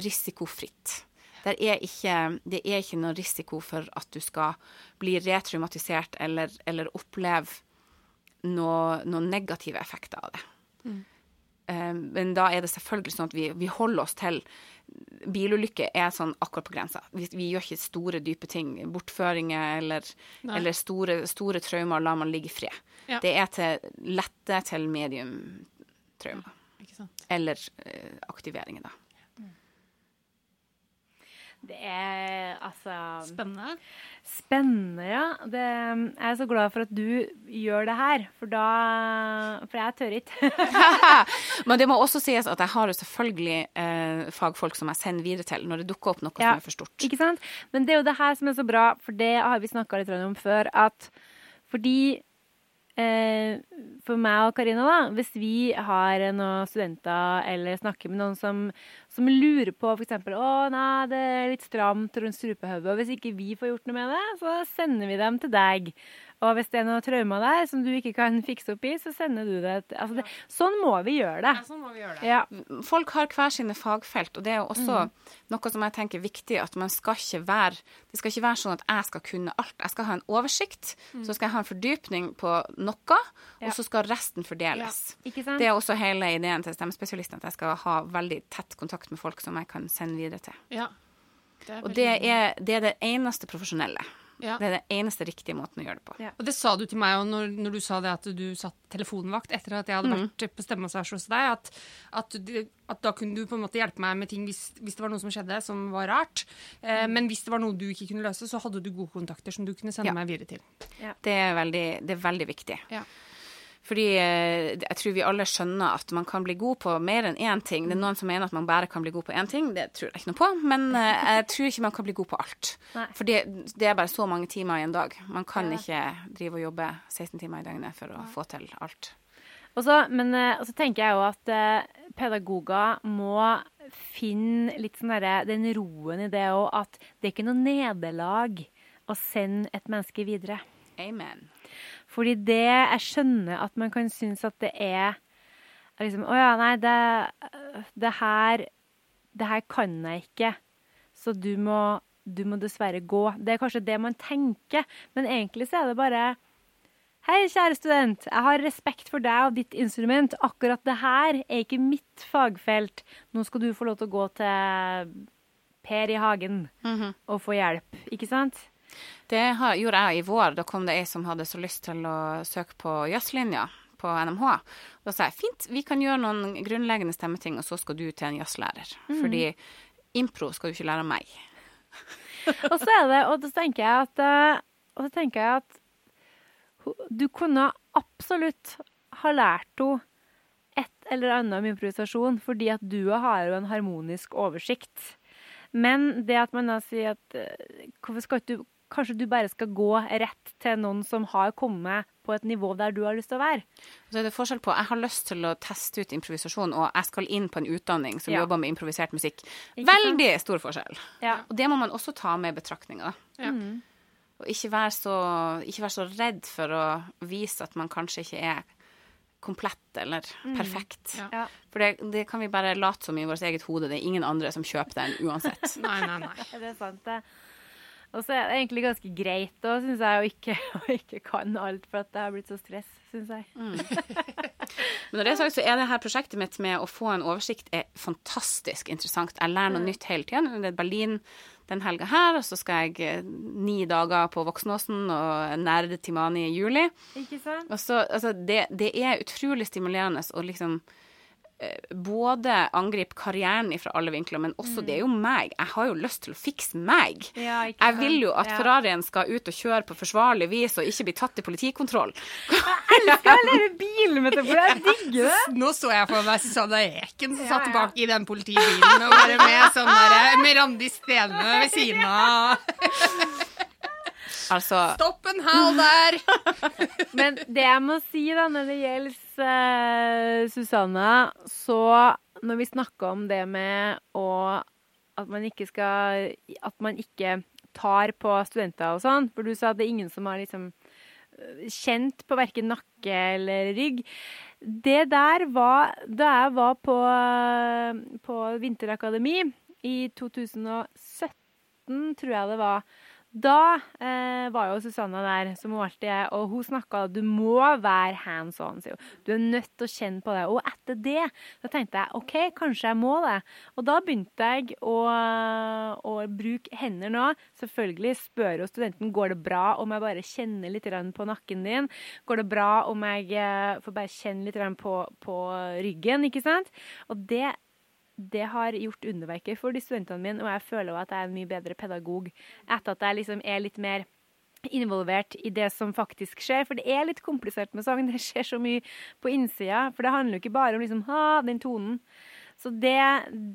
risikofritt. Der er ikke, det er ikke noe risiko for at du skal bli retraumatisert eller, eller oppleve noen noe negative effekter av det. Eh, men da er det selvfølgelig sånn at vi, vi holder oss til Bilulykker er sånn akkurat på grensa. Vi, vi gjør ikke store, dype ting. Bortføringer eller, eller store, store traumer lar man ligge i fred. Ja. Det er til lette til medium traumer. Ja. Eller uh, aktiveringer, da. Det er altså Spennende. Spennende, ja. Det, jeg er så glad for at du gjør det her, for da For jeg tør ikke. Men det må også sies at jeg har jo selvfølgelig eh, fagfolk som jeg sender videre til når det dukker opp noe Ja. som er for stort. Ikke sant? Men det er jo det her som er så bra, for det har vi snakka litt om før, at fordi For meg og Karina, da, hvis vi har noen studenter eller snakker med noen som, som lurer på f.eks. å nei, det er litt stramt rundt strupehodet, og hvis ikke vi får gjort noe med det, så sender vi dem til deg. Og hvis det er noe traumer der som du ikke kan fikse opp i, så sender du det altså det, Sånn må vi gjøre det. Ja, sånn må vi gjøre det. Ja. Folk har hver sine fagfelt, og det er jo også noe som jeg tenker er viktig, at man skal ikke være Det skal ikke være sånn at jeg skal kunne alt. Jeg skal ha en oversikt, så skal jeg ha en fordypning på noe, Ja. og så skal resten fordeles. Ikke sant? Det er også hele ideen til stemmespesialisten, at jeg skal ha veldig tett kontakt med folk som jeg kan sende videre til. Ja. Det Og det er, det er det eneste profesjonelle. Ja. Det er det eneste riktige måten å gjøre det på. Ja. Og det sa du til meg òg når, når du sa det at du satt telefonvakt etter at jeg hadde vært på stemmemassasje hos deg, at, at, at da kunne du på en måte hjelpe meg med ting hvis, hvis det var noe som skjedde som var rart. Eh, men hvis det var noe du ikke kunne løse, så hadde du gode kontakter som du kunne sende Ja. meg videre til. Det er veldig, det er veldig viktig. Ja. Fordi eh, jeg tror vi alle skjønner at man kan bli god på mer enn én ting. Det er noen som mener at man bare kan bli god på én ting. Det tror jeg ikke noe på. Men eh, jeg tror ikke man kan bli god på alt. Nei. For det, det er bare så mange timer i en dag. Man kan Ja. ikke drive og jobbe 16 timer i døgnet for å få til alt. Og så, men eh, så tenker jeg jo at eh, pedagoger må finne litt sånn derre den roen i det òg, at det er ikke noe nederlag å sende et menneske videre. Amen. Fordi det Jeg skjønner at man kan synes at det er liksom Å ja, nei, det, det her Det her kan jeg ikke. Så du må, du må dessverre gå. Det er kanskje det man tenker, men egentlig så er det bare Hei, kjære student. Jeg har respekt for deg og ditt instrument. Akkurat det her er ikke mitt fagfelt. Nå skal du få lov til å gå til Per i hagen og få hjelp, ikke sant? Det har, gjorde jeg i vår. Da kom det ei som hadde så lyst til å søke på jazzlinja på NMH. Da sa jeg fint, vi kan gjøre noen grunnleggende stemmeting, og så skal du til en jazzlærer. Fordi impro skal du ikke lære av meg. Og så er det, og så tenker jeg at, eh, og så tenker jeg at du kunne absolutt ha lært henne et eller annet om improvisasjon, fordi at du har jo en harmonisk oversikt. Men det at man da sier at eh, hvorfor skal ikke du Kanskje du bare skal gå rett til noen som har kommet på et nivå der du har lyst til å være. Så er det forskjell på Jeg har lyst til å teste ut improvisasjon, og jeg skal inn på en utdanning som Ja. jobber med improvisert musikk. Veldig stor forskjell. Ja. Og det må man også ta med i betraktninga. Ja. Og ikke være, så, ikke være så redd for å vise at man kanskje ikke er komplett eller perfekt. Ja. Ja. For det, det kan vi bare late som i vårt eget hode. Det er ingen andre som kjøper den uansett. Nei, nei, nei. Det er sant, det. Og så er det egentlig ganske greit, da, syns jeg, å ikke, å ikke kan alt, for at det har blitt så stress, syns jeg. Men når det er sagt, så er det her prosjektet mitt med å få en oversikt er fantastisk interessant. Jeg lærer noe nytt hele tiden. Det er Berlin den helga her, og så skal jeg eh, ni dager på Voksenåsen og nerde Timani i juli. Ikke sant? Og så, altså, det, det er utrolig stimulerende å liksom både angripe karrieren fra alle vinkler, men også det er jo meg. Jeg har jo lyst til å fikse meg. Ja, ikke Jeg vil jo at Ja. Ferrarien skal ut og kjøre på forsvarlig vis og ikke bli tatt i politikontroll. Jeg elsker den bilen min, for Jeg digger det. Nå så jeg for meg Susanne Eken som Ja, satt bak i den politibilen og bare med sånn der, Merandi Stene ved siden av. Altså Stopp en hal der! Men det jeg må si da, når det gjelder uh, Susanne, så når vi snakker om det med å At man ikke skal At man ikke tar på studenter og sånn, for du sa at det er ingen som har liksom eh, kjent på verken nakke eller rygg. Det der var da jeg var på, eh, på Vinterakademi i 2017, tror jeg det var. Da eh, var jo Susanna der, som hun alltid er, og hun snakka Du må være hands on, sier hun. Du er nødt til å kjenne på det. Og etter det da tenkte jeg OK, kanskje jeg må det. Og da begynte jeg å, å bruke hender nå. Selvfølgelig spør jo studenten går det bra om jeg bare kjenner litt på nakken din. Går det bra om jeg eh, får bare kjenne litt på, på ryggen, ikke sant? Og det det har gjort underverker for de studentene mine, og jeg føler også at jeg er en mye bedre pedagog etter at jeg liksom er litt mer involvert i det som faktisk skjer. For det er litt komplisert med sang. Det skjer så mye på innsida. For det handler jo ikke bare om liksom, ha, den tonen. Så det,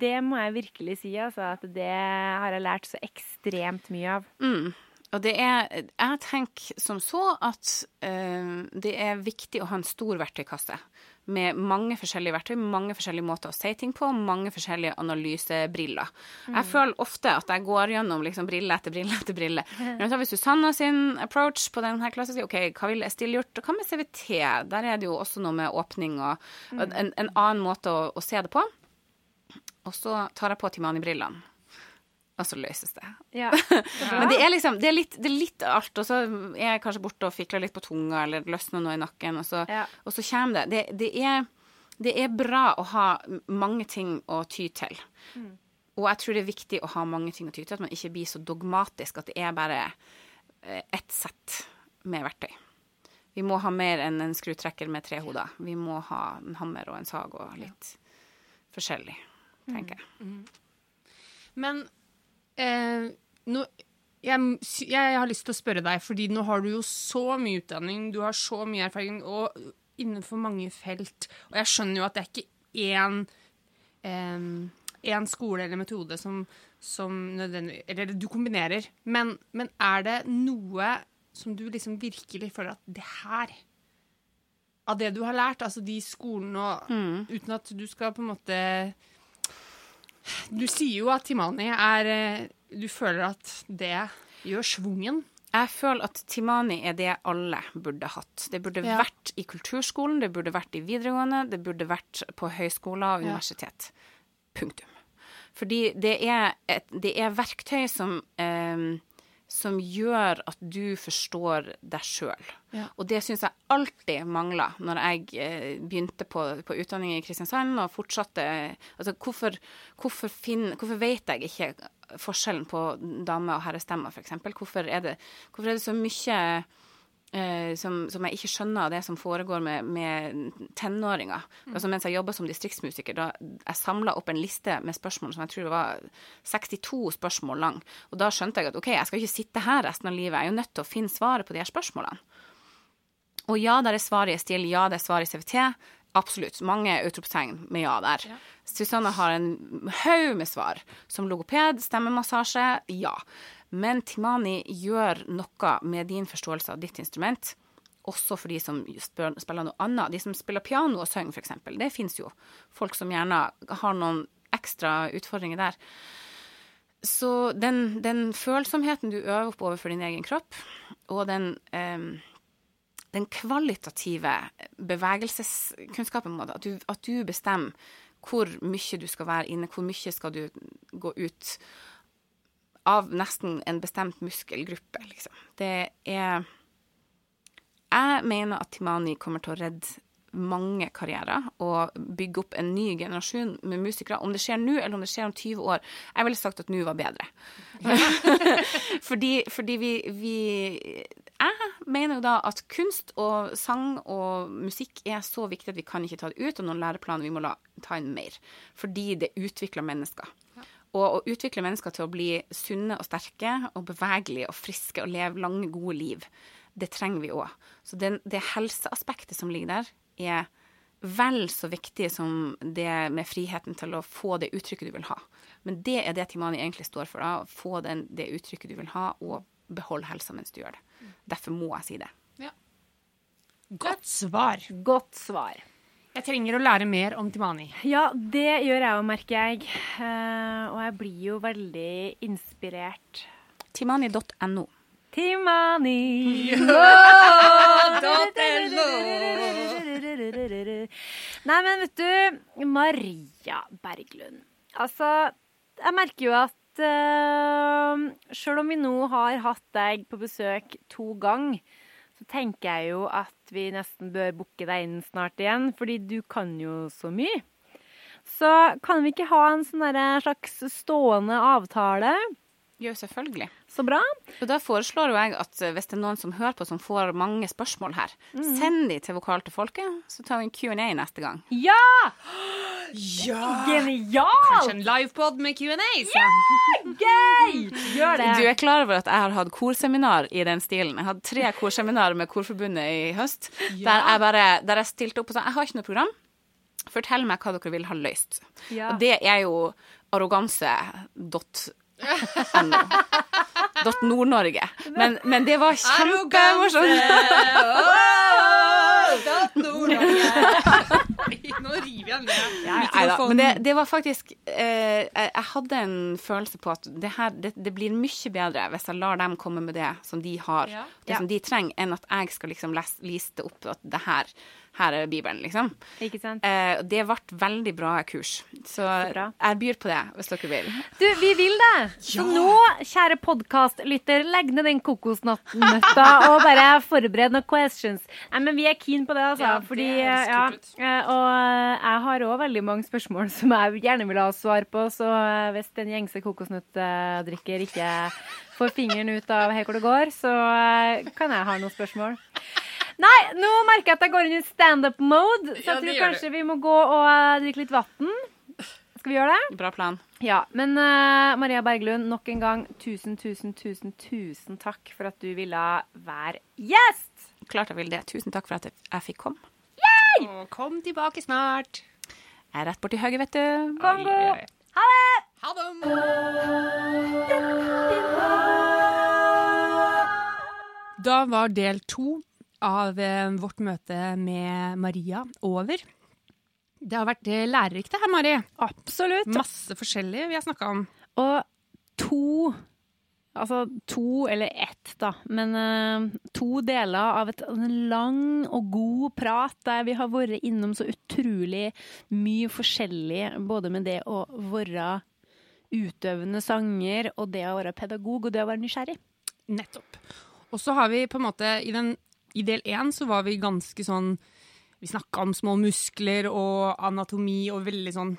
det må jeg virkelig si, altså. At det har jeg lært så ekstremt mye av. Mm. Og det er Jeg tenker som så at uh, det er viktig å ha en stor verktøykasse med mange forskjellige verktøy, mange forskjellige måter å si ting på, mange forskjellige analysebriller. Mm. Jeg føler ofte at jeg går gjennom liksom brille etter brille etter brille. Men så har vi Susanna sin approach på denne klassen, OK, hva ville Estill gjort? Og hva med CVT? Der er det jo også noe med åpning og, og en, en, annen måte å, å se det på. Og så tar jeg på Timani-brillene og så løses det. Ja. Men det er liksom det er, litt, det er litt alt, og så er jeg kanskje borte og fikler litt på tunga, eller løsner noe i nakken, og så, ja. og så kommer det. Det, det, er, det, er, bra å ha mange ting å ty til. Mm. Og jeg tror det er viktig å ha mange ting å ty til, at man ikke blir så dogmatisk at det er bare eh, ett sett med verktøy. Vi må ha mer enn en skrutrekker med tre hoder. Vi må ha en hammer og en sag og litt forskjellig, tenker jeg. Mm. Mm. Men eh, no, jeg, jeg, har lyst til å spørre deg, fordi nå har du jo så mye utdanning, du har så mye erfaring, og innenfor mange felt. Og jeg skjønner jo at det er ikke én, eh, skole eller metode som, som nødvendig Eller du kombinerer. Men, men, er det noe som du liksom virkelig føler at det her Av det du har lært, altså de skolene og mm. Uten at du skal på en måte du sier jo at Timani er eh, Du føler at det gjør svungen? Jeg føler at Timani er det alle burde hatt. Det burde ja. vært i kulturskolen, det burde vært i videregående, det burde vært på høyskoler og universitet. Ja. Punktum. Fordi det er, et, det er verktøy som eh, som gjør at du forstår deg sjøl. Ja. Og det syns jeg alltid mangla når jeg eh, begynte på, på, utdanning i Kristiansand og fortsatte Altså, hvorfor, hvorfor, finn, hvorfor vet jeg ikke forskjellen på dame- og herrestemmer, f.eks.? Hvorfor, hvorfor er det så mye eh, som, som, jeg ikke skjønner av det som foregår med, med tenåringer. Mm. Altså Mens jeg jobba som distriktsmusiker, da jeg samla opp en liste med spørsmål som jeg tror var 62 spørsmål lang. Og da skjønte jeg at OK, jeg skal ikke sitte her resten av livet, jeg er jo nødt til å finne svaret på de her spørsmålene. Og ja, der er svaret i STIL, ja, det er svaret i CVT. Absolutt. Mange utropstegn med ja der. Ja. Susanne har en haug med svar. Som logoped, stemmemassasje, ja. Men Timani gjør noe med din forståelse av ditt instrument. Også for de som spiller noe annet. De som spiller piano og synger, f.eks. Det fins jo folk som gjerne har noen ekstra utfordringer der. Så den, den følsomheten du øver opp overfor din egen kropp, og den, eh, den kvalitative bevegelseskunnskapen, at du, at du bestemmer hvor mye du skal være inne, hvor mye skal du gå ut av nesten en bestemt muskelgruppe, liksom. Det er Jeg mener at Timani kommer til å redde mange karrierer og bygge opp en ny generasjon med musikere. Om det skjer nå, eller om det skjer om 20 år. Jeg ville sagt at nå var bedre. fordi, fordi vi, vi, Jeg mener jo da at kunst og sang og musikk er så viktig at vi kan ikke ta det ut av noen læreplaner. Vi må la, ta inn mer. Fordi det utvikler mennesker. Og å utvikle mennesker til å bli sunne og sterke og bevegelige og friske og leve lange, gode liv, det trenger vi òg. Så det, det, helseaspektet som ligger der, er vel så viktig som det med friheten til å få det uttrykket du vil ha. Men det er det Timani egentlig står for. da, Få den, det uttrykket du vil ha, og beholde helsa mens du gjør det. Derfor må jeg si det. Ja. Godt svar. Godt svar. Jeg trenger å lære mer om Timani. Ja, det gjør jeg òg, merker jeg. Uh, og jeg blir jo veldig inspirert. Timani.no. Timani! Nei, men vet du, Maria Berglund. Altså, jeg merker jo at at uh, sjøl om vi nå har hatt deg på besøk to ganger, så tenker jeg jo at vi nesten bør booke deg inn snart igjen, fordi du kan jo så mye. Så kan vi ikke ha en sånn slags stående avtale? Jo, selvfølgelig. Så bra. Og da foreslår jo jeg at eh, hvis det er noen som hører på som får mange spørsmål her, send de til Vokal til folket, så tar vi en Q&A neste gang. Ja! Ja! Genialt! Kanskje en livepod med Q&A. Ja. Gøy! Gjør det. Du er klar over at jeg har hatt korseminar i den stilen. Jeg hadde tre korseminar med Korforbundet i høst, der jeg bare der jeg stilte opp og sa jeg har ikke noe program. Fortell meg hva dere vil ha løst. Ja. Og det er jo arroganse.no. Dot Nord-Norge. Men, men det var kjempemorsomt. Nå river jeg ned men det, det var faktisk eh, Jeg hadde en følelse på at det her det, det blir mye bedre hvis jeg lar dem komme med det som de har, Ja. det Ja. som de trenger, enn at jeg skal liksom les, liste opp at det her, her er Bibelen, liksom. Ikke sant? Eh, det ble veldig bra kurs. Så, bra. jeg byr på det, hvis dere vil. Du, vi vil det! Så nå, kjære podkastlytter, legg ned den kokosnøtta og bare forbered noen questions. Nei, men vi er keen på det, altså. Ja, det fordi, høres ja, kult ut. eh, Og jeg har òg veldig mange spørsmål som jeg gjerne vil ha svar på, så eh, hvis en gjengse kokosnøttdrikker ikke får fingeren ut av her hvor det går, så eh, kan jeg ha noen spørsmål. Nei, nå merker jeg at jeg går inn i standup-mode, så jeg ja, tror kanskje vi må gå og eh, drikke litt vann. Skal vi gjøre det? Bra plan. Ja, men uh, Maria Berglund, nok en gang tusen, tusen, tusen, tusen takk for at du ville være gjest! Klart jeg vil det. Tusen takk for at jeg, fikk komme. Og kom tilbake snart. Jeg er rett borti høyre, vet du. Bongo! Oi, oi, oi. Ha det! Ha det! Da var del to av eh, vårt møte med Maria over. Det har vært eh, lærerikt det her, Mari. Absolutt. Masse forskjellig vi har snakka om. Og to Altså to, eller ett, da, men uh, to deler av et, en lang og god prat der vi har vært innom så utrolig mye forskjellig, både med det å være utøvende sanger, og det å være pedagog, og det å være nysgjerrig. Nettopp. Og så har vi på en måte I, den, i del én så var vi ganske sånn Vi snakka om små muskler og anatomi og veldig sånn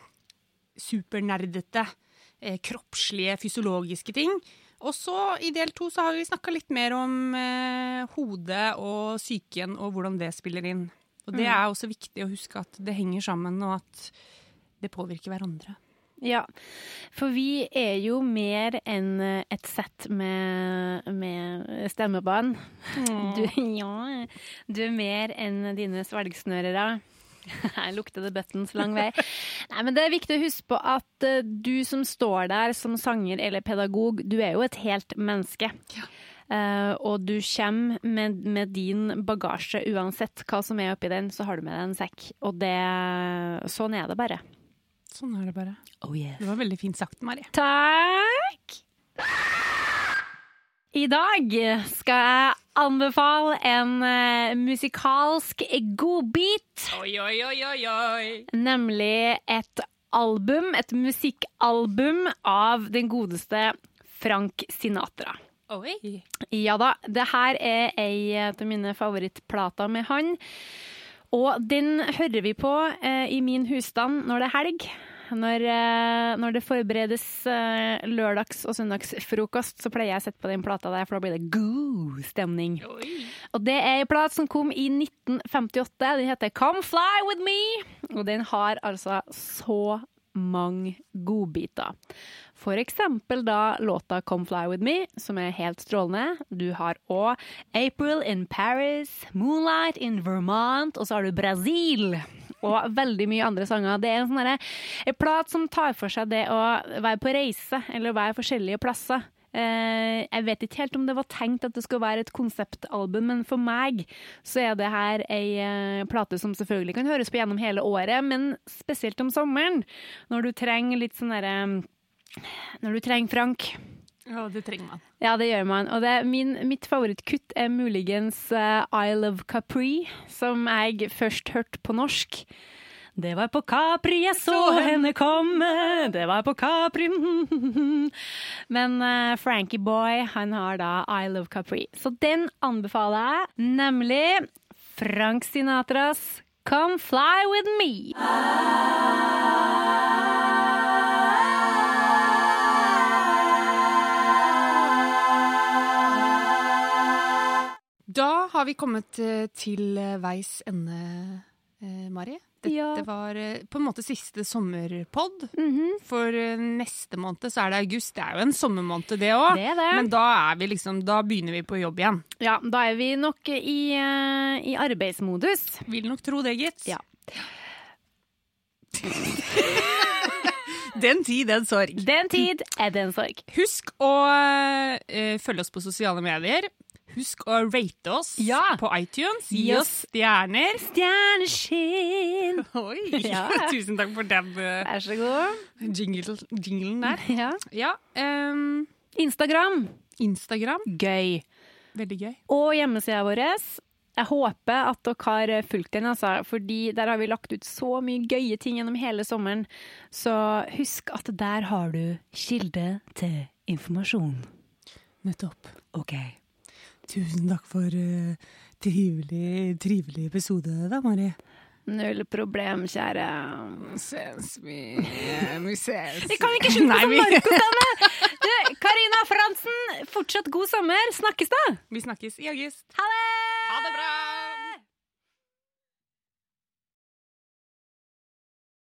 supernerdete, eh, kroppslige, fysiologiske ting. Og så i del to så har vi snakka litt mer om eh, hodet og psyken og hvordan det spiller inn. Og det er også viktig å huske at det henger sammen, og at det påvirker hverandre. Ja, for vi er jo mer enn eh, et sett med, med stemmebånd. Du, ja, du er mer enn dine svelgsnørere. Her lukter det buttons lang vei. Nei, men det er viktig å huske på at eh, du som står der som sanger eller pedagog, du er jo et helt menneske. Eh, og du kommer med, med din bagasje uansett hva som er oppi den, så har du med deg en sekk. Og det, sånn er det bare. Sånn er det bare. Oh yes. Det var veldig fint sagt, Mari. Takk! I dag skal jeg anbefale en uh, musikalsk godbit, Oi, oi, oi, oi, oi. nemlig et album, et musikkalbum av den godeste Frank Sinatra. Oi. Ja da, det her er ei av mine favorittplater med han. Og den hører vi på eh, i min husstand når det er helg. Når, eh, når det forberedes eh, lørdags- og søndagsfrokost, så pleier jeg å sette på den plata der, for da blir det god stemning. Oi. Og det er en plat som kom i 1958. Den heter Come Fly With Me. Og den har altså så mange godbiter. For eksempel da låta Come Fly With Me, som er helt strålende. Du har òg April in Paris, Moonlight in Vermont, og så har du Brasil. Og veldig mye andre sanger. Det er en sånn en plat som tar for seg det å være på reise, eller være forskjellige plasser. Eh, jeg vet ikke helt om det var tenkt at det skulle være et konseptalbum, men for meg så er det her ei eh, plate som selvfølgelig kan høres på gjennom hele året, men spesielt om sommeren, når du trenger litt sånn derre Når du trenger Frank. Ja, det trenger man. Ja, det gjør man. Og det, min, mitt favorittkutt er muligens uh, I Love Capri, som jeg først hørte på norsk Det var på Capri jeg så henne komme, det var på Capri Men uh, Frankie Boy, han har da I Love Capri. Så den anbefaler jeg, nemlig Frank Sinatras Come Fly With Me. Da har vi kommet eh, til eh, veis ende, eh, Mari. Dette Ja. var på en måte siste sommerpod. Mhm. For eh, neste måned så er det august. Det er jo en sommermåned, det òg. Men da, er vi liksom, da begynner vi på jobb igjen. Ja, da er vi nok i, i arbeidsmodus. Vil nok tro det, gitt. Ja. Den tid, den sorg. Den tid er den sorg. Husk å uh, følge oss på sosiale medier. Husk å rate oss Ja. på iTunes. Gi oss stjerner. Stjerneskinn. Oi! Ja. Tusen takk for den eh, Vær så god. jingle, jinglen der. Ja. Ja. um, Instagram. Instagram. Gøy. Veldig gøy. Og hjemmesida vår. Jeg håper at dere har fulgt den, altså, fordi der har vi lagt ut så mye gøye ting gjennom hele sommeren. Så husk at der har du kilde til informasjon. Nettopp. OK. Tusen takk for uh, trivelig, trivelig episode, da, Mari. Null problem, kjære. Ses vi Vi ses. Vi kan ikke slutte Nei, vi-! Du, Karina Fransen, fortsatt god sommer. Snakkes da! Vi snakkes i august. Ha det! Ha det bra!